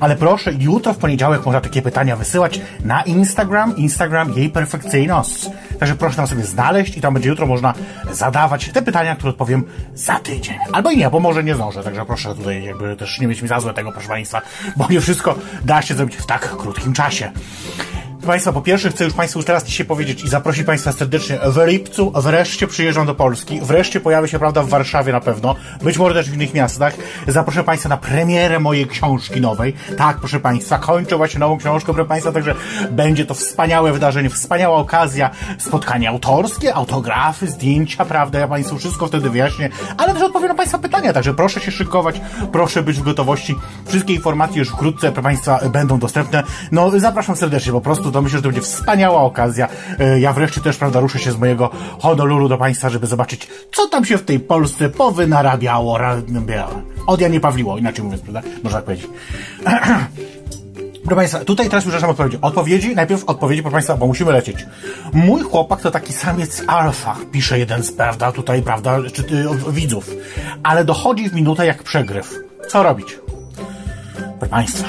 ale proszę, jutro w poniedziałek można takie pytania wysyłać na Instagram, Instagram jej perfekcyjność. Także proszę tam sobie znaleźć i tam będzie jutro można zadawać te pytania, które odpowiem za tydzień. Albo i nie, bo może nie zdążę, także proszę tutaj jakby też nie mieć mi za złe tego, proszę Państwa, bo nie wszystko da się zrobić w tak krótkim czasie. Proszę Państwa, po pierwsze chcę już Państwu teraz dzisiaj powiedzieć i zaprosić Państwa serdecznie. W lipcu wreszcie przyjeżdżam do Polski. Wreszcie pojawię się, prawda, w Warszawie na pewno. Być może też w innych miastach. Zaproszę Państwa na premierę mojej książki nowej. Tak, proszę Państwa, kończę właśnie nową książkę, proszę Państwa, także będzie to wspaniałe wydarzenie, wspaniała okazja. Spotkania autorskie, autografy, zdjęcia, prawda, ja Państwu wszystko wtedy wyjaśnię, ale też odpowiem na Państwa pytania, także proszę się szykować, proszę być w gotowości. Wszystkie informacje już wkrótce, proszę Państwa, będą dostępne. No, zapraszam serdecznie, po prostu to myślę, że to będzie wspaniała okazja. E, Ja wreszcie też, prawda, ruszę się z mojego Honolulu do Państwa, żeby zobaczyć, co tam się w tej Polsce powynarabiało. ra- Od Janie Pawliło, inaczej mówiąc, prawda? Można tak powiedzieć. Proszę Państwa, tutaj teraz już zaczynam odpowiedzi. Odpowiedzi, najpierw odpowiedzi, proszę Państwa, bo musimy lecieć. Mój chłopak to taki samiec alfa, pisze jeden z, prawda, tutaj, prawda, czy, y, widzów. Ale dochodzi w minutę jak przegryw. Co robić? Proszę Państwa,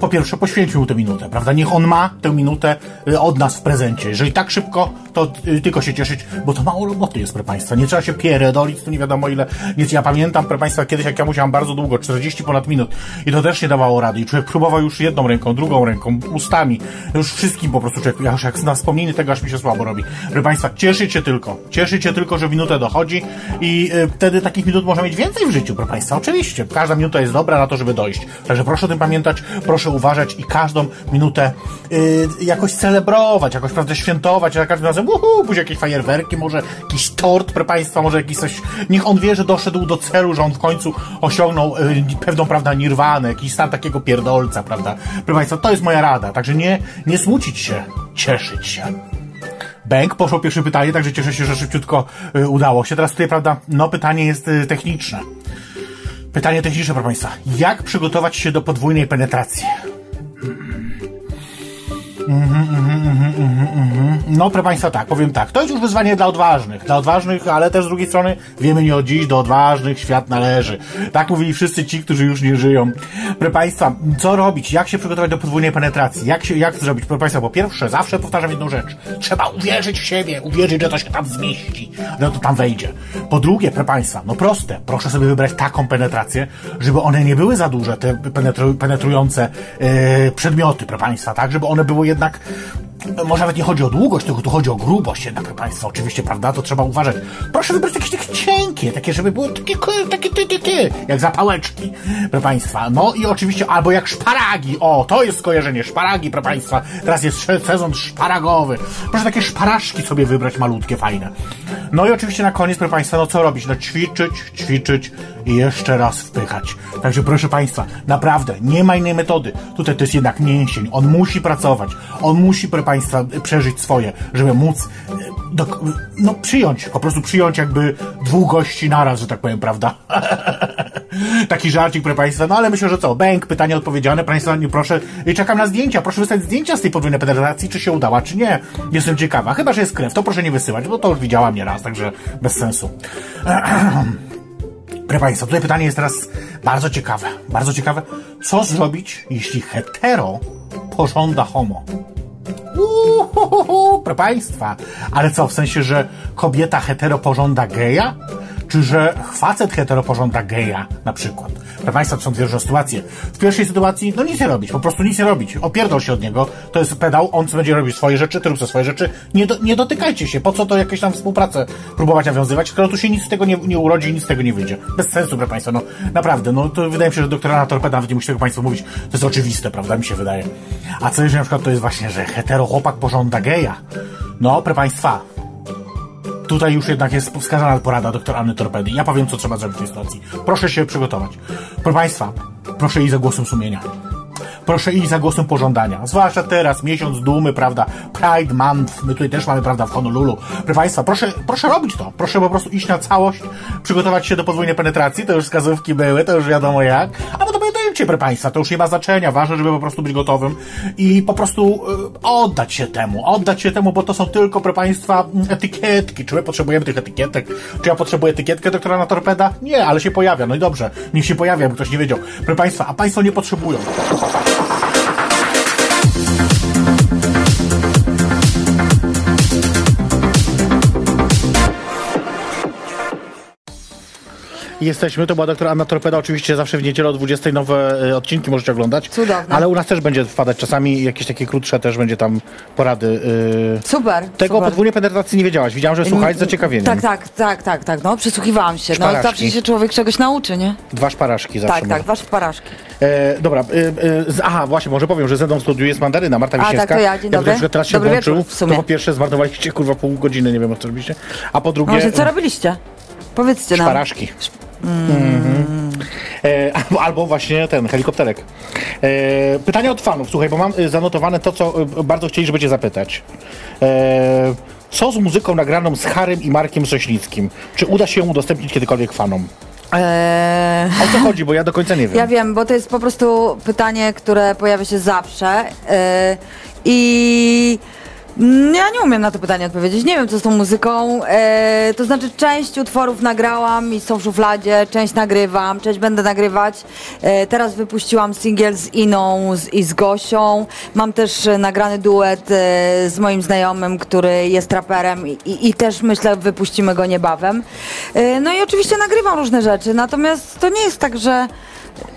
po pierwsze poświęcił tę minutę, prawda? Niech on ma tę minutę y, od nas w prezencie. Jeżeli tak szybko, to y, tylko się cieszyć, bo to mało roboty jest, proszę Państwa. Nie trzeba się pierdolić, to nie wiadomo ile. Więc ja pamiętam, proszę Państwa, kiedyś jak ja musiałem bardzo długo, 40 ponad minut i to też nie dawało rady. I człowiek próbował już jedną ręką, drugą ręką, ustami, już wszystkim po prostu człowiek, ja już jak na wspomnienie tego, aż mi się słabo robi. Proszę Państwa, cieszyć się tylko. Cieszyć się tylko, że minutę dochodzi i y, wtedy takich minut można mieć więcej w życiu, proszę Państwa. Oczywiście, każda minuta jest dobra na to, żeby dojść. Także proszę o tym pamiętać, proszę uważać i każdą minutę y, jakoś celebrować, jakoś prawda świętować, a za każdym razem uhu, później jakieś fajerwerki, może jakiś tort, proszę Państwa, może jakiś coś. Niech on wie, że doszedł do celu, że on w końcu osiągnął y, pewną, prawda, nirwanę, jakiś stan takiego pierdolca, prawda. Proszę Państwa, to jest moja rada, także nie, nie smucić się, cieszyć się. Bęk, poszło pierwsze pytanie, także cieszę się, że szybciutko y, udało się. Teraz tutaj, prawda, no pytanie jest y, techniczne. Pytanie techniczne, proszę Państwa. Jak przygotować się do podwójnej penetracji? No, proszę Państwa, tak, powiem tak. To jest już wyzwanie dla odważnych. Dla odważnych, ale też z drugiej strony wiemy nie od dziś, do odważnych świat należy. Tak mówili wszyscy ci, którzy już nie żyją. Proszę Państwa, co robić? Jak się przygotować do podwójnej penetracji? Jak, się, jak zrobić? Proszę Państwa, po pierwsze, zawsze powtarzam jedną rzecz. Trzeba uwierzyć w siebie, uwierzyć, że to się tam zmieści, że to tam wejdzie. Po drugie, proszę Państwa, no proste. Proszę sobie wybrać taką penetrację, żeby one nie były za duże, te penetru, penetrujące e, przedmioty, proszę Państwa, tak? Żeby one były jednak może nawet nie chodzi o długość, tylko tu chodzi o grubość jednak, Państwa, oczywiście, prawda, to trzeba uważać. Proszę wybrać jakieś takie cienkie, takie, żeby były takie, takie ty, ty, ty, jak zapałeczki, proszę Państwa. No i oczywiście, albo jak szparagi, o, to jest skojarzenie, szparagi, proszę Państwa, teraz jest sezon szparagowy. Proszę takie szparaszki sobie wybrać, malutkie, fajne. No i oczywiście na koniec, proszę Państwa, no co robić? No ćwiczyć, ćwiczyć i jeszcze raz wpychać. Także proszę Państwa, naprawdę, nie ma innej metody. Tutaj to jest jednak mięsień, on musi pracować, on musi, proszę Państwa, przeżyć swoje, żeby móc e, do, no, przyjąć, po prostu przyjąć jakby dwóch gości naraz, że tak powiem, prawda? Taki żarcik, proszę Państwa. No ale myślę, że co? Bęk, pytanie odpowiedziane. Państwa, nie proszę. Czekam na zdjęcia. Proszę wysłać zdjęcia z tej podwójnej penetracji, czy się udała, czy nie. Jestem ciekawa. Chyba, że jest krew, to proszę nie wysyłać, bo to już widziałam nieraz, także bez sensu. Proszę Państwa, tutaj pytanie jest teraz bardzo ciekawe. Bardzo ciekawe. Co zrobić, jeśli hetero pożąda homo? Uhuhuhu, proszę Państwa. Ale co, w sensie, że kobieta hetero pożąda geja? Czy że facet hetero pożąda geja na przykład? Proszę Państwa, to są dwie różne sytuacje. W pierwszej sytuacji, no nic nie robić, po prostu nic nie robić. Opierdol się od niego, to jest pedał, on będzie robić swoje rzeczy, ty rób swoje rzeczy. Nie, do, nie dotykajcie się, po co to jakieś tam współpracę próbować nawiązywać, skoro tu się nic z tego nie, nie urodzi, nic z tego nie wyjdzie. Bez sensu, proszę Państwa, no naprawdę, no to wydaje mi się, że doktora na torpeda, nawet nie musi tego Państwu mówić, to jest oczywiste, prawda, mi się wydaje. A co jeżeli na przykład to jest właśnie, że hetero chłopak pożąda geja? No, proszę Państwa, Tutaj już jednak jest wskazana porada doktor Anny Torpedy. Ja powiem, co trzeba zrobić w tej sytuacji. Proszę się przygotować. Proszę Państwa, proszę iść za głosem sumienia. Proszę iść za głosem pożądania. Zwłaszcza teraz, miesiąc dumy, prawda? Pride Month, my tutaj też mamy, prawda, w Honolulu. Proszę Państwa, proszę, proszę robić to. Proszę po prostu iść na całość, przygotować się do podwójnej penetracji. To już wskazówki były, to już wiadomo jak. A potem pamiętajcie, proszę Państwa, to już nie ma znaczenia. Ważne, żeby po prostu być gotowym i po prostu y, oddać się temu. Oddać się temu, bo to są tylko, proszę Państwa, mm, etykietki. Czy my potrzebujemy tych etykietek? Czy ja potrzebuję etykietkę doktora na torpeda? Nie, ale się pojawia. No i dobrze, niech się pojawia, bo ktoś nie wiedział. Proszę Państwa, a Państwo nie potrzebują. Jesteśmy, to była doktor Anna Torpeda, oczywiście zawsze w niedzielę o 20 nowe e, odcinki możecie oglądać. Cudowne. Ale u nas też będzie wpadać czasami, jakieś takie krótsze też będzie tam porady. e, Super. Tego super. podwójnej penetracji nie wiedziałaś, widziałam, że słuchałeś z zaciekawieniem. Tak, tak, tak, tak, tak, no przysłuchiwałam się. No Szparaszki. zawsze się człowiek czegoś nauczy, nie? Dwa szparaszki zawsze. Tak, tak, wasz paraszki. E, dobra, e, e, z, aha, właśnie, może powiem, że ze mną w studiu jest mandaryna, Marta A, tak, Wiśniewska. to ja, dzień dobry. Ja teraz się Dobry włączył, wieczór w sumie. to po pierwsze zmarnowaliście kurwa pół godziny, nie wiem, co robiliście, a po drugie... Może co robiliście? Powiedzcie nam. Szparaszki. Mhm. E, albo, albo właśnie ten helikopterek. E, pytania od fanów. Słuchaj, bo mam y, zanotowane to, co y, bardzo chcieli, żeby cię zapytać. E, co z muzyką nagraną z Harym i Markiem Sośnickim? Czy uda się ją udostępnić kiedykolwiek fanom? Eee, O co chodzi, bo ja do końca nie wiem. ja wiem, bo to jest po prostu pytanie, które pojawia się zawsze. Eee, I ja nie umiem na to pytanie odpowiedzieć. Nie wiem, co z tą muzyką. Eee, to znaczy, część utworów nagrałam i są w szufladzie, część nagrywam, część będę nagrywać. Eee, teraz wypuściłam singiel z Iną z, i z Gosią. Mam też e, nagrany duet e, z moim znajomym, który jest raperem i, i, i też myślę, wypuścimy go niebawem. E, no i oczywiście nagrywam różne rzeczy, natomiast to nie jest tak, że,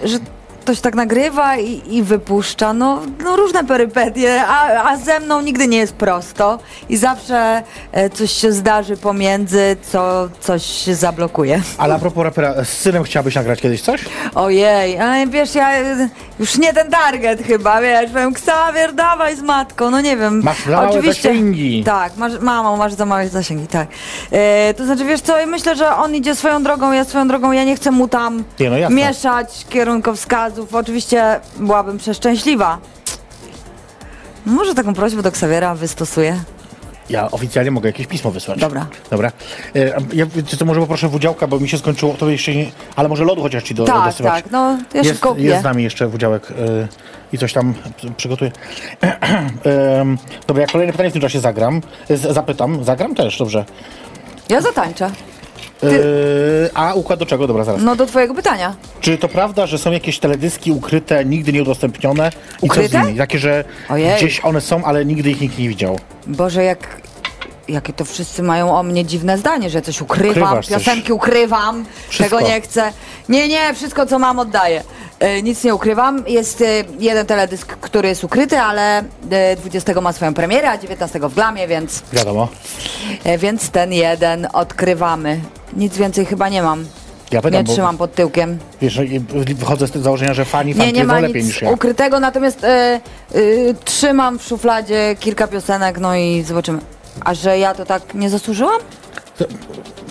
że ktoś tak nagrywa i, i wypuszcza. No, no różne perypetie, a, a ze mną nigdy nie jest prosto i zawsze e, coś się zdarzy pomiędzy, co coś się zablokuje. Ale a propos rapera, z synem chciałabyś nagrać kiedyś coś? Ojej, ale wiesz, ja e, już nie ten target chyba, wiesz, powiem, Ksawier, dawaj z matką, no nie wiem. Masz małe zasięgi. Tak, masz, mamo, masz za małe zasięgi, tak. E, to znaczy, wiesz co, myślę, że on idzie swoją drogą, ja swoją drogą, ja nie chcę mu tam Nie, no mieszać Oczywiście byłabym przeszczęśliwa. Może taką prośbę do Ksawiera wystosuję. Ja oficjalnie mogę jakieś pismo wysłać. Dobra. Dobra. E, ja, wiecie co, może poproszę wudziałka, bo mi się skończyło, to jeszcze nie, ale może lodu chociaż ci do, Tak, dosyłać. tak, no, to ja jest, szybko jest z kupię. nami jeszcze wudziałek y, i coś tam przygotuję. Em, dobra, ja kolejne pytanie w tym czasie zagram. Z, zapytam. Zagram też, dobrze. Ja zatańczę. Y, a układ do czego? Dobra, zaraz. No do twojego pytania. Czy to prawda, że są jakieś teledyski ukryte, nigdy nie udostępnione? I co z Ukryte? nimi? Takie, że Ojej. gdzieś one są, ale nigdy ich nikt nie widział. Boże, jak... Jakie to wszyscy mają o mnie dziwne zdanie, że coś ukrywam, Ukrywasz coś. piosenki ukrywam, Wszystko. tego nie chcę. Nie, nie, wszystko co mam oddaję. E, nic nie ukrywam. Jest e, jeden teledysk, który jest ukryty, ale e, 20 ma swoją premierę, a 19 w Glamie, więc, Wiadomo. e, więc ten jeden odkrywamy. Nic więcej chyba nie mam. Ja pytam, Nie trzymam pod tyłkiem. wiesz, wychodzę z tego założenia, że fani Nie, fanki nie ma lepiej niż ja. ukrytego, natomiast e, e, trzymam w szufladzie kilka piosenek, no i zobaczymy. A że ja to tak nie zasłużyłam?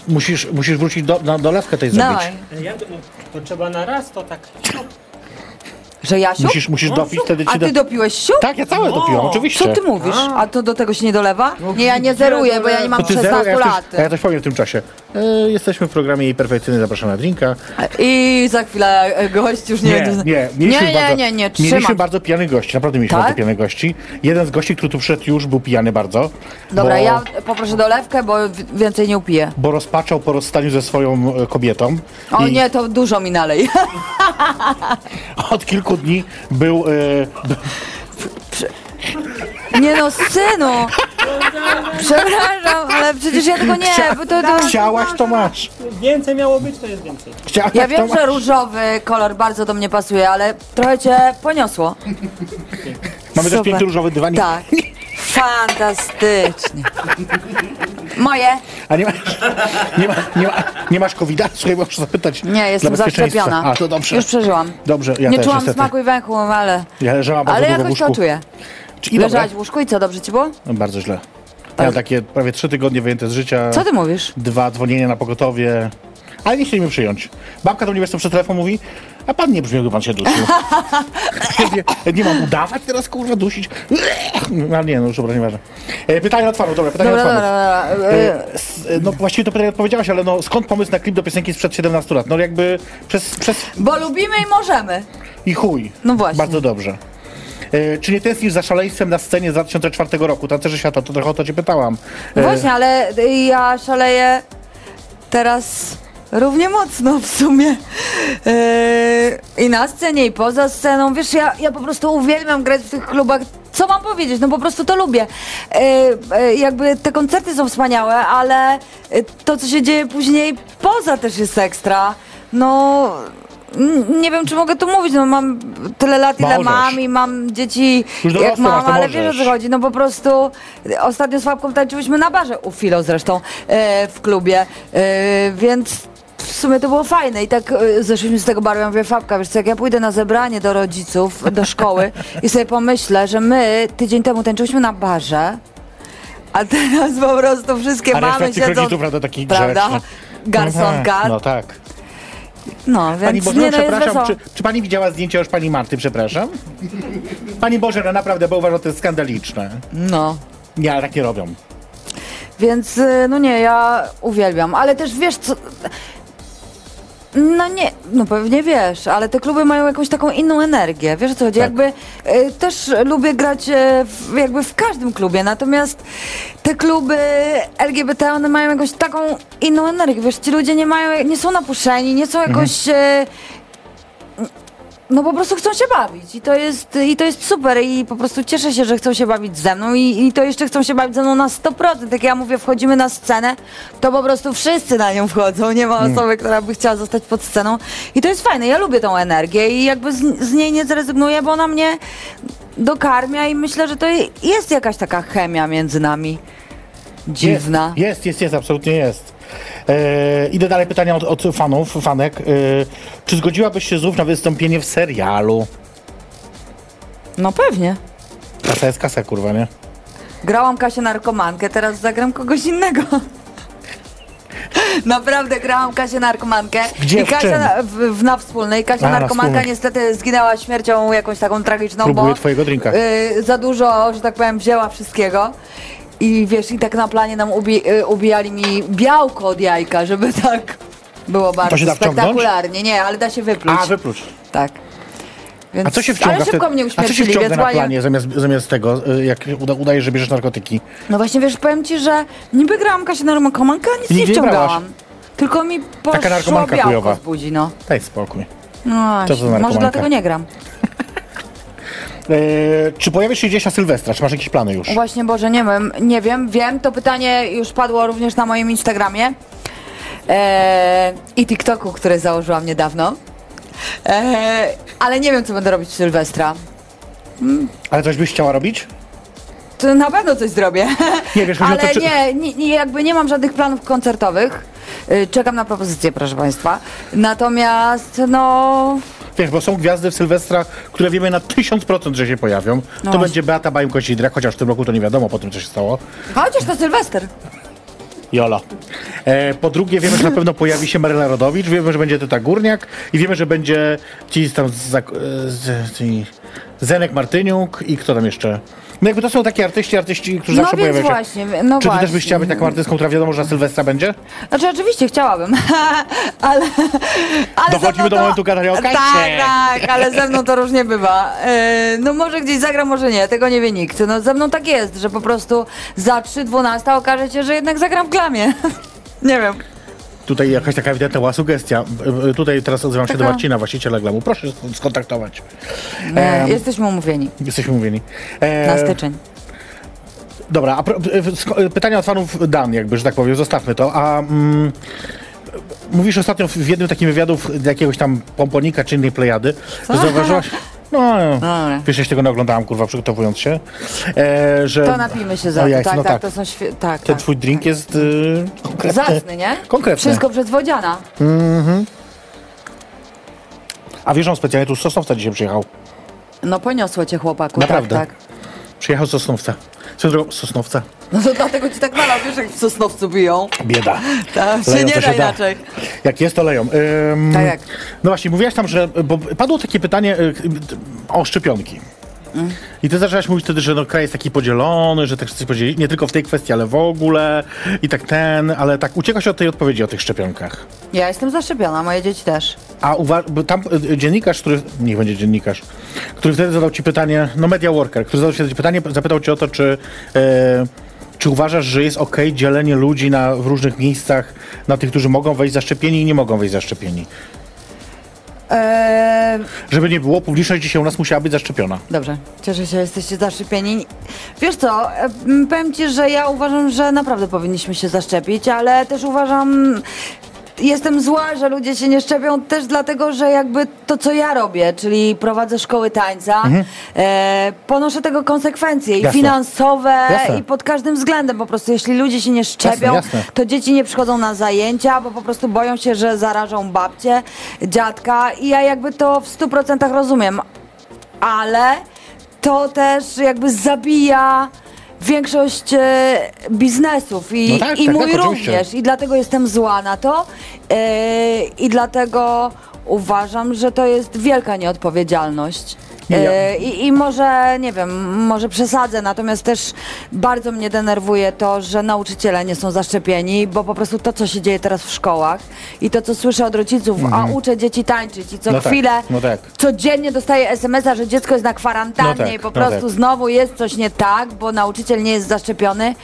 Musisz, musisz wrócić do, na dolewkę tej zrobić. Dawaj. Ja, to trzeba na raz, to tak. Że Jasiu? Musisz, musisz dopić, wtedy ci A ty dopiłeś siup? Tak, ja całe dopiłam, oczywiście. Co ty mówisz? A to do tego się nie dolewa? Nie, ja nie zeruję, bo ja nie mam To ty 16 zero, ja lat. coś, a ja coś powiem w tym czasie. E, jesteśmy w programie Jej Perfekcyjny, zapraszam na drinka. I za chwilę e, gość już nie Nie, będzie... nie, nie, mieliśmy nie, bardzo, nie, nie, Mieliśmy trzymam. bardzo pijanych gości, naprawdę mieliśmy Tak? bardzo pijanych gości. Jeden z gości, który tu przyszedł już był pijany bardzo. Dobra, bo, ja poproszę dolewkę, bo w- więcej nie upiję. Bo rozpaczał po rozstaniu ze swoją e, kobietą. O I nie, to dużo mi nalej. Od kilku dni był... E, Nie no, synu! Przepraszam, ale przecież ja tego nie, bo to... to... chciałaś, to masz. Więcej miało być, to jest więcej. Chciałaś, Ja to wiem, masz. że różowy kolor bardzo do mnie pasuje, ale trochę cię poniosło. Mamy też Super. piękny różowy dywanik. Tak. Fantastycznie. Moje? A nie masz, nie, ma, nie, ma, nie masz covid Słuchaj, muszę zapytać. Nie, jestem zaszczepiona. A, to dobrze. Już przeżyłam. Dobrze, ja nie też czułam niestety. smaku i węchu, ale... Ja leżałam bardzo Ale jakoś to czuję. I dobra. Leżałaś w łóżku i co, dobrze ci było? No, Bardzo źle. Miałem takie prawie trzy tygodnie wyjęte z życia. Co ty mówisz? Dwa dzwonienia na pogotowie. Ale nie chcieli mnie przyjąć. Babka do mnie wiesz co przez telefon mówi, a pan nie brzmi, jakby pan się dusił. nie, nie mam udawać teraz, kurwa, dusić. No nie, no już dobra, nieważne. E, Pytanie od fanów, dobra, pytanie Dobra, od fanów. dobra. E, E, s- No właściwie to pytanie odpowiedziałaś, ale no skąd pomysł na klip do piosenki sprzed 17 lat? No jakby przez, przez Bo lubimy i możemy. i chuj. No właśnie. Bardzo dobrze. E, czy nie tęsknisz za szaleństwem na scenie z 2004 roku? Tancerze świata, to trochę o to cię pytałam. No właśnie, ale ja szaleję teraz równie mocno w sumie. Yy, I na scenie, i poza sceną. Wiesz, ja, ja po prostu uwielbiam grać w tych klubach. Co mam powiedzieć? No po prostu to lubię. Yy, jakby te koncerty są wspaniałe, ale to, co się dzieje później poza też jest ekstra. No... Nie wiem, czy mogę tu mówić, no mam tyle lat, ile Możesz. mam i mam dzieci jak masz, mam, to ale możesz. wiesz o co chodzi, no po prostu ostatnio z Fabką tańczyłyśmy na barze u Filo zresztą e, w klubie, e, więc sumie to było fajne i tak e, zeszliśmy z tego baru, ja mówię Fabka, wiesz co, jak ja pójdę na zebranie do rodziców, do szkoły i sobie pomyślę, że my tydzień temu tańczyłyśmy na barze, a teraz po prostu wszystkie A mamy siedzą, rodziców, prawda, takich prawda, grzecznych. garsonka, No tak. no więc Pani nie, Bożena, no jest przepraszam, wesoło. czy, czy pani widziała zdjęcia już pani Marty, przepraszam? Pani Bożena, naprawdę, bo uważam, że to jest skandaliczne. No. Nie, ale tak nie robią. Więc y, no nie, ja uwielbiam, ale też wiesz co. No nie, no pewnie wiesz, ale te kluby mają jakąś taką inną energię, wiesz o co chodzi, Tak. jakby y, też lubię grać y, w, jakby w każdym klubie, natomiast te kluby LGBT, one mają jakąś taką inną energię, wiesz, ci ludzie nie mają, nie są napuszeni, nie są jakoś... Y, no po prostu chcą się bawić i to jest, i to jest super i po prostu cieszę się, że chcą się bawić ze mną i, i to jeszcze chcą się bawić ze mną na 100%. Jak ja mówię, wchodzimy na scenę, to po prostu wszyscy na nią wchodzą, nie ma osoby, która by chciała zostać pod sceną i to jest fajne, ja lubię tą energię i jakby z, z niej nie zrezygnuję, bo ona mnie dokarmia i myślę, że to jest jakaś taka chemia między nami dziwna. Jest, jest, jest, jest absolutnie jest. E, idę dalej pytania od, od fanów, fanek. E, czy zgodziłabyś się znów na wystąpienie w serialu? No pewnie. Kasa jest kasa, kurwa, nie? Grałam Kasię narkomankę, teraz zagram kogoś innego. Naprawdę grałam Kasię narkomankę. Gdzie, I w Kasia na, w, w, na wspólnej. Kasia A, na narkomanka niestety zginęła śmiercią jakąś taką tragiczną, Próbuję bo twojego drinka. y, za dużo, że tak powiem, wzięła wszystkiego. I wiesz, i tak na planie nam ubi, y, ubijali mi białko od jajka, żeby tak było bardzo się da spektakularnie. Nie, ale da się wypluć. A, wypluć. Tak. Więc, A co się wciąga Ale szybko mnie A co się wciąga więc na planie zamiast, zamiast tego, y, jak uda, udajesz, że bierzesz narkotyki? No właśnie, wiesz, powiem ci, że niby grałam Kasię narkomankę, a nic nie nie wciągałam. Tylko mi poszło narkomanka białko chujowa. z budzi, no. Daj spokój. No właśnie, może dlatego nie gram. E, czy pojawisz się gdzieś na Sylwestra? Czy masz jakieś plany już? Właśnie, Boże, nie wiem, nie wiem, wiem, to pytanie już padło również na moim Instagramie e, i TikToku, który założyłam niedawno. E, ale nie wiem, co będę robić w Sylwestra. Ale coś byś chciała robić? To na pewno coś zrobię. Nie, wiesz, chodzi o Ale to, czy- nie, nie, nie, jakby nie mam żadnych planów koncertowych. Y, Czekam na propozycję, proszę Państwa. Natomiast, no, Bo są gwiazdy w Sylwestra, które wiemy na 1000%, że się pojawią. No to właśnie. będzie Beata Bajmko-Sidrak, chociaż w tym roku to nie wiadomo po tym, co się stało. chociaż to Sylwester. Jolo. E, po drugie, wiemy, że na pewno pojawi się Maryla Rodowicz, wiemy, że będzie Teta Górniak i wiemy, że będzie ci tam z, z, ci Zenek Martyniuk i kto tam jeszcze? No jakby to są takie artyści, artyści, którzy No zawsze więc pojawiają się. właśnie, no Czy ty właśnie. też byś chciała być taką artystką, która wiadomo, że na Sylwestra będzie? Znaczy oczywiście chciałabym, ale, ale Dochodzimy ze mną do momentu gadania o kasie. Tak, tak, ale ze mną to różnie bywa. E, No może gdzieś zagram, może nie, tego nie wie nikt. No ze mną tak jest, że po prostu za 3.12 okaże się, że jednak zagram w glamie. Nie wiem. Tutaj jakaś taka ewidentna była sugestia. E, e, Tutaj teraz odzywam się do Taka- Marcina, właściciela Glamu. Proszę skontaktować. E, Jesteśmy umówieni Jesteśmy mówieni. E, na styczeń. Dobra, a e, pytania od fanów Dan, jakby, że tak powiem, zostawmy to. A mm, mówisz ostatnio w jednym takim wywiadów do jakiegoś tam pomponika czy innej plejady, że zauważyłaś. No, Dobra. wiesz, ja się tego nie oglądałam, kurwa, przygotowując się. E, że, To napijmy się za O, to. Tak, no tak, tak. to są świe... Tak, Ten tak. twój drink jest y, konkretny. Zacny, nie? Konkretny. Wszystko przez wodziana. A wiesz, on specjalnie tu z Sosnowca dzisiaj przyjechał. No poniosło cię chłopaku. Naprawdę? Tak, tak. Przyjechał z Sosnowca. Drogą, Sosnowca. No to dlatego ci tak mala, wiesz jak w Sosnowcu biją. Bieda. Tak, się nie co da. inaczej. Jak jest, to leją. Ym, Tak jak. No właśnie, mówiłaś tam, że. Bo padło takie pytanie y, y, o szczepionki. Mm. I ty zaczęłaś mówić wtedy, że no, kraj jest taki podzielony, że tak wszyscy podzielili, nie tylko w tej kwestii, ale w ogóle i tak ten, ale tak uciekasz od tej odpowiedzi o tych szczepionkach. Ja jestem zaszczepiona, moje dzieci też. A uwa- tam y, dziennikarz, który, niech będzie dziennikarz, który wtedy zadał ci pytanie, no media worker, który zadał ci pytanie, zapytał cię o to, czy, e, czy uważasz, że jest ok dzielenie ludzi na, w różnych miejscach na tych, którzy mogą wejść zaszczepieni i nie mogą wejść zaszczepieni. Eee, Żeby nie było, publiczność dzisiaj u nas musiała być zaszczepiona. Dobrze, cieszę się, jesteście zaszczepieni. Wiesz co, e, powiem ci, że ja uważam, że naprawdę powinniśmy się zaszczepić, ale też uważam, jestem zła, że ludzie się nie szczepią też dlatego, że jakby to, co ja robię, czyli prowadzę szkoły tańca, e, ponoszę tego konsekwencje i Mhm. Jasne. finansowe Jasne. i pod każdym względem. Po prostu jeśli ludzie się nie szczepią, Jasne, to dzieci nie przychodzą na zajęcia, bo po prostu boją się, że zarażą babcię, dziadka i ja jakby to w 100% rozumiem ale to też jakby zabija większość e, biznesów i, No tak, i tak, mój tak, oczywiście. również i dlatego jestem zła na to e, i dlatego uważam, że to jest wielka nieodpowiedzialność. E, I, I może, nie wiem, może przesadzę, natomiast też bardzo mnie denerwuje to, że nauczyciele nie są zaszczepieni, bo po prostu to, co się dzieje teraz w szkołach i to, co słyszę od rodziców, a uczę dzieci tańczyć i co Mhm. No tak, chwilę no tak. codziennie dostaję SMS-a, że dziecko jest na kwarantannie No tak, i po no prostu tak. znowu jest coś nie tak, bo nauczyciel nie jest zaszczepiony.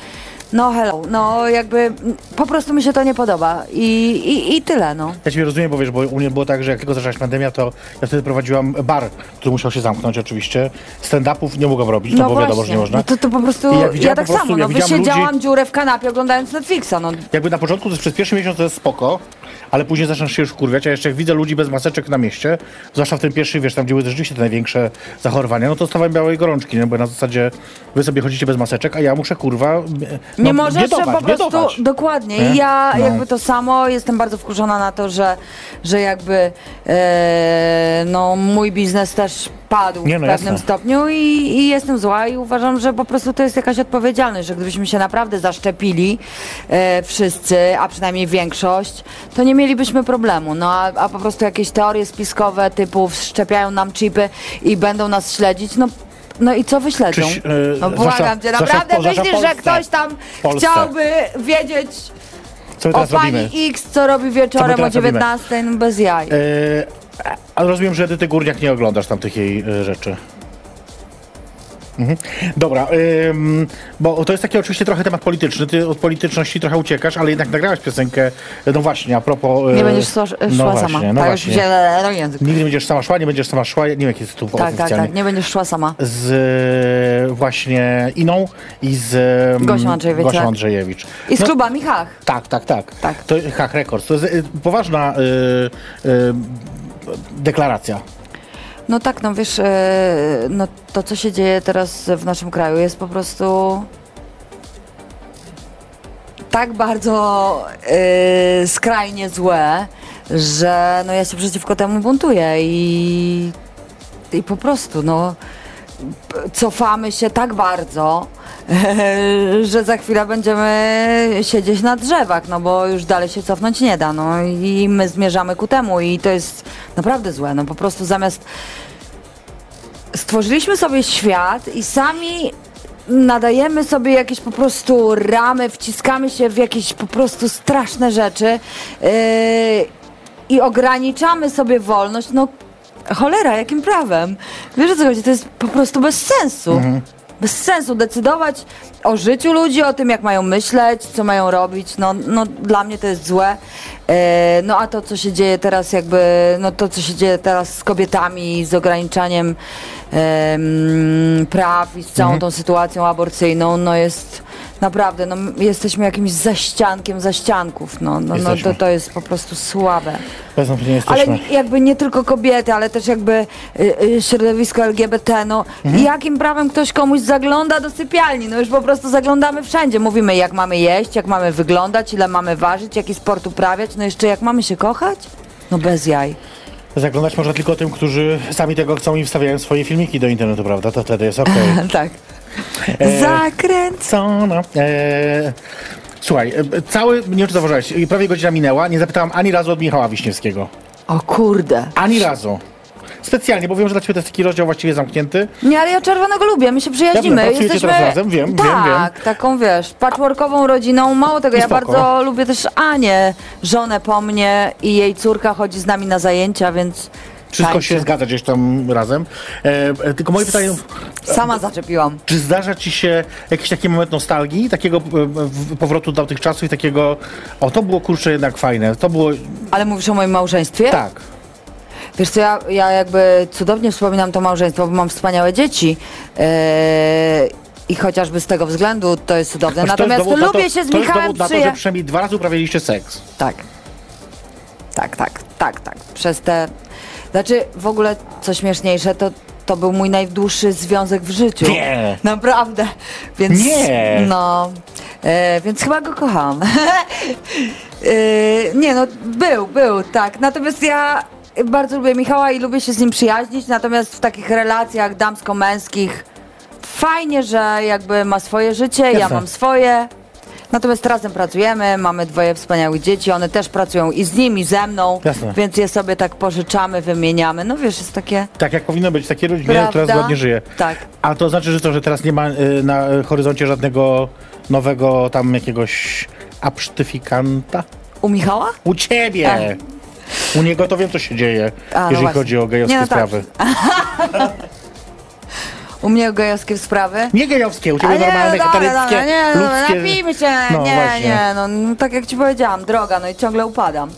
No hello, no jakby po prostu mi się to nie podoba i, i, i tyle, no. Ja ciebie rozumiem, bo wiesz, bo u mnie było tak, że jak tylko zaczęła się pandemia, to ja wtedy prowadziłam bar, który musiał się zamknąć oczywiście. Stand-upów nie mogłem robić, no, bo wiadomo, że nie można. No to, to po prostu, ja, widziałem tak prostu- samo, ja no wysiedziałam ludzi- dziurę w kanapie oglądając Netflixa, no. Jakby na początku to jest przez pierwszy miesiąc to jest spoko, ale później zaczynasz się już kurwiać, a jeszcze jak widzę ludzi bez maseczek na mieście, zwłaszcza w tym pierwszym, wiesz, tam gdzie były rzeczywiście te największe zachorowania, no to stawałem białej gorączki, nie? bo na zasadzie wy sobie chodzicie bez maseczek, a ja muszę kurwa e, no, Nie możesz, że biedować, po prostu biedować. dokładnie. Nie? Ja No. jakby to samo jestem bardzo wkurzona na to, że, że jakby e, no, mój biznes też padł Nie, no w pewnym jasne. stopniu i, i jestem zła i uważam, że po prostu to jest jakaś odpowiedzialność, że gdybyśmy się naprawdę zaszczepili e, wszyscy, a przynajmniej większość, to nie mielibyśmy problemu. No a, a po prostu jakieś teorie spiskowe typu wszczepiają nam chipy i będą nas śledzić, no no i co wyśledzą? Czyś, e, no błagam cię, naprawdę myślisz, że ktoś tam Polsce. chciałby wiedzieć Co o teraz robimy? pani X, co robi wieczorem o teraz robimy? 19, no bez jaj. E, ale rozumiem, że Edyty Górniak nie oglądasz tam tych jej e, rzeczy. Mhm. Dobra, ym, bo to jest taki oczywiście trochę temat polityczny. Ty od polityczności trochę uciekasz, ale jednak nagrałaś piosenkę, no właśnie, a propos... Nie e, będziesz szła, szła no właśnie, sama. No tak już właśnie. się no, język. Nigdy nie będziesz sama szła, nie będziesz sama szła, nie wiem jaki jest tytuł Tak, tak, tak, nie będziesz szła sama. Z e, właśnie Iną i z Gosią Andrzejewicz, Gosią tak. Andrzejewicz. I z No, klubami Hach. tak, tak, tak. Tak. To Hack Records. To jest y, poważna y, y, deklaracja. No tak, no wiesz, e, no to co się dzieje teraz w naszym kraju jest po prostu tak bardzo e, skrajnie złe, że no ja się przeciwko temu buntuję i, i po prostu no cofamy się tak bardzo że za chwilę będziemy siedzieć na drzewach, no bo już dalej się cofnąć nie da, no i my zmierzamy ku temu i to jest naprawdę złe, no po prostu zamiast stworzyliśmy sobie świat i sami nadajemy sobie jakieś po prostu ramy, wciskamy się w jakieś po prostu straszne rzeczy yy, i ograniczamy sobie wolność, no cholera, jakim prawem? Wiesz o co chodzi? To jest po prostu bez sensu. Bez sensu decydować o życiu ludzi, o tym, jak mają myśleć, co mają robić. No, no dla mnie to jest złe. E, no a to, co się dzieje teraz, jakby, no to, co się dzieje teraz z kobietami, z ograniczaniem em, praw i z całą tą sytuacją aborcyjną, no jest naprawdę, no jesteśmy jakimś zaściankiem zaścianków. No, no, no to, to jest po prostu słabe. Bez Ale jakby nie tylko kobiety, ale też jakby y, y, środowisko LGBT, no Mhm. jakim prawem ktoś komuś zagląda do sypialni? No już po prostu zaglądamy wszędzie. Mówimy jak mamy jeść, jak mamy wyglądać, ile mamy ważyć, jaki sport uprawiać, no jeszcze jak mamy się kochać? No bez jaj. Zaglądać można tylko tym, którzy sami tego chcą i wstawiają swoje filmiki do internetu, prawda? To wtedy jest okej. tak. E, Zakręt. Co no? E, słuchaj, e, cały, nie wiem czy zauważyłeś, prawie godzina minęła, nie zapytałam ani razu od Michała Wiśniewskiego. O kurde. Ani razu. Specjalnie, bo wiem, że dla Ciebie to jest taki rozdział właściwie zamknięty. Nie, ale ja czerwonego lubię, my się przyjaźnimy. Ja wiem, pracujecie teraz razem, wiem, wiem, tak, wiem. taką wiesz, patchworkową rodziną. Mało tego, I ja spoko. bardzo lubię też Anię, żonę po mnie i jej córka chodzi z nami na zajęcia, więc Wszystko tańczy. się zgadza gdzieś tam razem. E, e, tylko moje pytanie, Sama zaczepiłam. czy zdarza Ci się jakiś taki moment nostalgii, takiego e, powrotu do tych czasów i takiego, o to było kurczę jednak fajne, to było, Ale mówisz o moim małżeństwie? tak. Wiesz co, ja, ja jakby cudownie wspominam to małżeństwo, bo mam wspaniałe dzieci. Eee, I chociażby z tego względu to jest cudowne. Znaczy, to jest Natomiast na lubię to, się z to jest Michałem dowód na to, przyja- że przynajmniej dwa razy uprawialiście seks. Tak. Tak, tak, tak, tak. Przez te. Znaczy, w ogóle co śmieszniejsze, to, to był mój najdłuższy związek w życiu. Nie. Naprawdę. Więc. Nie. No. E, więc chyba go kocham. e, nie, no, był, był, tak. Natomiast ja bardzo lubię Michała i lubię się z nim przyjaźnić, natomiast w takich relacjach damsko-męskich fajnie, że jakby ma swoje życie, ja Jasne. mam swoje. Natomiast razem pracujemy, mamy dwoje wspaniałych dzieci, one też pracują i z nim, i ze mną, Jasne. więc je sobie tak pożyczamy, wymieniamy. No wiesz, jest takie. Tak jak powinno być, takie rodzinie, Prawda? która zgodnie żyje. Tak. A to znaczy, że to, że teraz nie ma y, na horyzoncie żadnego nowego tam jakiegoś absztyfikanta? U Michała? U ciebie! U niego to wiem, co się dzieje, A, no jeżeli właśnie. chodzi o gejowskie Nie, no tak. sprawy. U mnie gejowskie sprawy. Nie gejowskie, u ciebie normalne, dobra, katolickie, dobra, nie, dobra, ludzkie. napijmy się, No, nie, właśnie. nie, no, no tak jak ci powiedziałam, droga, no i ciągle upadam.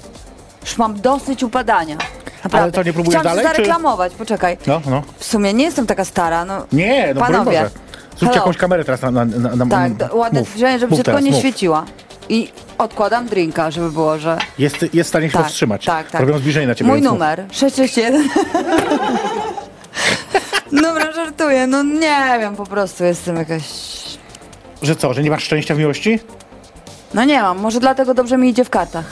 Już mam dosyć upadania. Naprawdę. Ale to nie próbujesz Chciałam się dalej, czy- zareklamować, poczekaj. No, no. W sumie nie jestem taka stara, no. Nie, no Panowie. Boże. Zrób Hello. jakąś kamerę teraz na, na, na, na Tak, do- ładne mów, żeby mów się tylko teraz, nie mów. świeciła. I odkładam drinka, żeby było, że... Jest, jest w stanie się Tak, powstrzymać. tak, tak. Robią zbliżenie na ciebie. Mój więc mów. numer, 661. No nie wiem, po prostu jestem jakaś... Że co, że nie masz szczęścia w miłości? No nie mam, może dlatego dobrze mi idzie w kartach.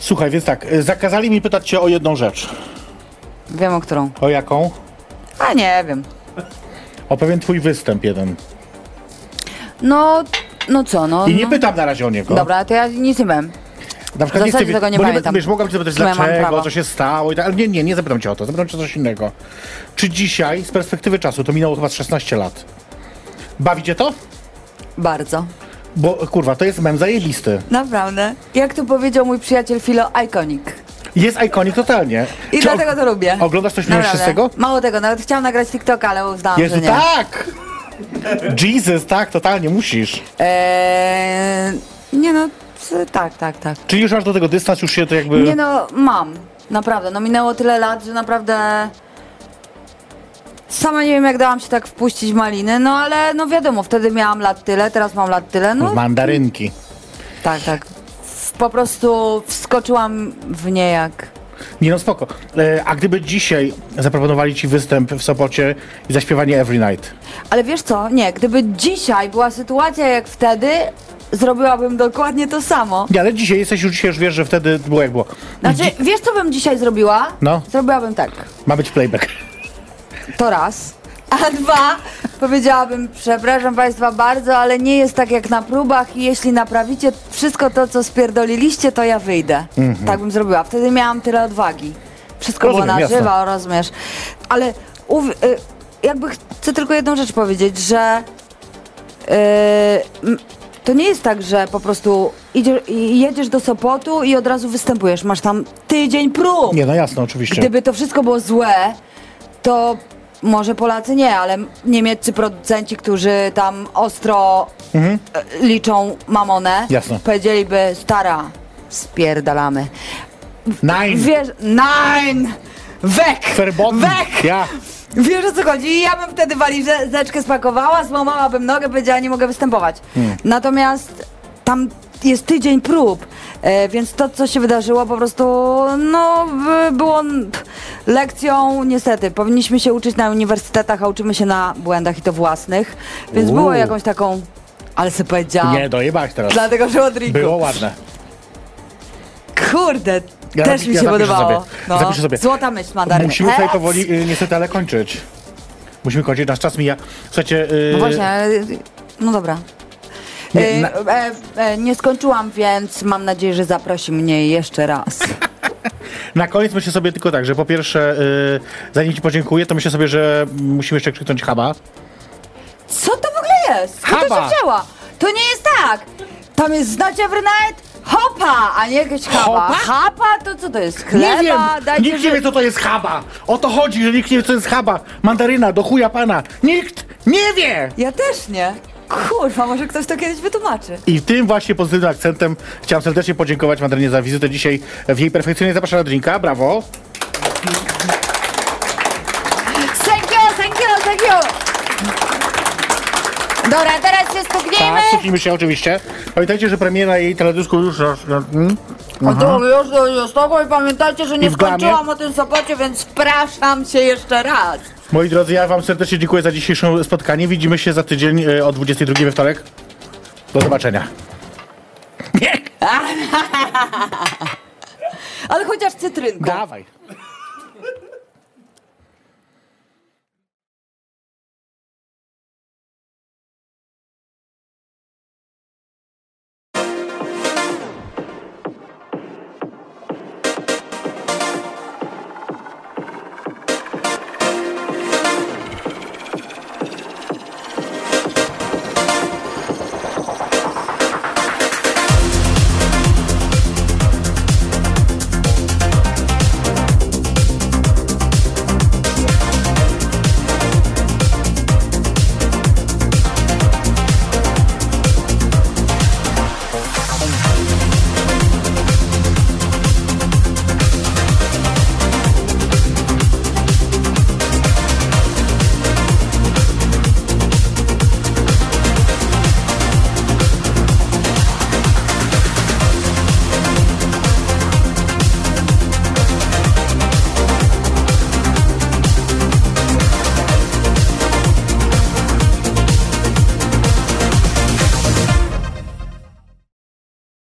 Słuchaj, więc tak, y, zakazali mi pytać cię o jedną rzecz. Wiem o którą. O jaką? A nie wiem. O pewien twój występ jeden. No, no co, no... I nie no. pytam na razie o niego. Dobra, to ja nic nie wiem. Na przykład W nie chcę, tego nie bo pamiętam. wiesz, mogłam cię zapytać dlaczego, co się stało i tak, ale nie, nie, nie zapytam cię o to, zapytam cię o coś innego. Czy dzisiaj, z perspektywy czasu, to minęło chyba z 16 lat, bawi cię to? Bardzo. Bo kurwa, to jest mem zajebisty. Naprawdę. Jak to powiedział mój przyjaciel Filo, iconic. Jest ikonik totalnie. I Czy dlatego to lubię. Oglądasz coś się z tego? Mało tego, nawet chciałam nagrać TikToka, ale uznałam, Jezu, że nie. tak! Jesus, tak, totalnie, musisz. Eee, nie no, tak, tak, tak. Czyli już masz do tego dystans, już się to jakby... Nie no, mam. Naprawdę, no minęło tyle lat, że naprawdę... Sama nie wiem, jak dałam się tak wpuścić w maliny, no ale no wiadomo, wtedy miałam lat tyle, teraz mam lat tyle, no Mandarynki. tak, tak. Po prostu wskoczyłam w nie jak... Nie no, spoko. E, A gdyby dzisiaj zaproponowali ci występ w Sopocie i zaśpiewanie Every Night? Ale wiesz co, nie, gdyby dzisiaj była sytuacja jak wtedy, zrobiłabym dokładnie to samo. Nie, ale dzisiaj jesteś już dzisiaj już wiesz, że wtedy było jak było. Znaczy, wiesz co bym dzisiaj zrobiła? No. Zrobiłabym tak. Ma być playback. To raz. A dwa, powiedziałabym, przepraszam Państwa bardzo, ale nie jest tak jak na próbach i jeśli naprawicie wszystko to, co spierdoliliście, to ja wyjdę. Tak bym zrobiła. Wtedy miałam tyle odwagi. Wszystko Rozumiem, było na jasne. żywo, rozumiesz? Ale uw- y, jakby chcę tylko jedną rzecz powiedzieć, że y, m, to nie jest tak, że po prostu idziesz, jedziesz do Sopotu i od razu występujesz. Masz tam tydzień prób. Nie, no jasne, oczywiście. Gdyby to wszystko było złe, to może Polacy nie, ale niemieccy producenci, którzy tam ostro e, liczą mamonę, Mhm. Jasne. powiedzieliby, stara, spierdalamy. Nein! Wiesz, nein! Weg! Verboten! Weg! Ja! Wiesz o co chodzi? Ja bym wtedy walizeczkę spakowała, złamałabym nogę, powiedziała, nie mogę występować. Hmm. Natomiast tam jest tydzień prób, e, więc to, co się wydarzyło, po prostu, no, by- było lekcją, niestety. Powinniśmy się uczyć na uniwersytetach, a uczymy się na błędach i to własnych, więc Uuu. było jakąś taką, ale sobie powiedziałam, Nie, dojebałaś teraz. dlatego, że Rodrigo, Było ładne. kurde, Ja też mi ja się zapiszę podobało. sobie. Zapiszę sobie. Złota myśl mandaryny. Musimy tutaj powoli y, niestety ale kończyć. Musimy kończyć, nasz czas mija. Słuchajcie, y, No właśnie, e, no dobra. Nie, na- e, e, nie skończyłam, więc mam nadzieję, że zaprosi mnie jeszcze raz. na koniec myślę sobie tylko tak, że po pierwsze, y, zanim ci podziękuję, to myślę sobie, że musimy jeszcze krzyknąć haba. Co to w ogóle jest? Skąd to się wzięła? To nie jest tak. Tam jest znacie night? Hopa, a nie jakieś haba. Hopa? Hapa to co to jest? Nie Chleba? wiem! Dajcie, nikt nie wie, co to jest haba! O to chodzi, że nikt nie wie, co jest haba! Mandaryna, do chuja pana! Nikt nie wie! Ja też nie. Kurwa, może ktoś to kiedyś wytłumaczy. I tym właśnie pozytywnym akcentem chciałem serdecznie podziękować Mandarynie za wizytę dzisiaj w jej perfekcyjnej zapraszam na drinka. Brawo! Dobra, teraz się stukniemy. Tak, stuknijmy się oczywiście. Pamiętajcie, że premiera jej teledysku już... Hmm? O to już, już, to i pamiętajcie, że nie skończyłam o tym Sopocie, więc spraszam się jeszcze raz. Moi drodzy, ja wam serdecznie dziękuję za dzisiejsze spotkanie. Widzimy się za tydzień e, o 22 we wtorek. Do zobaczenia. Ale chociaż cytrynką. Dawaj.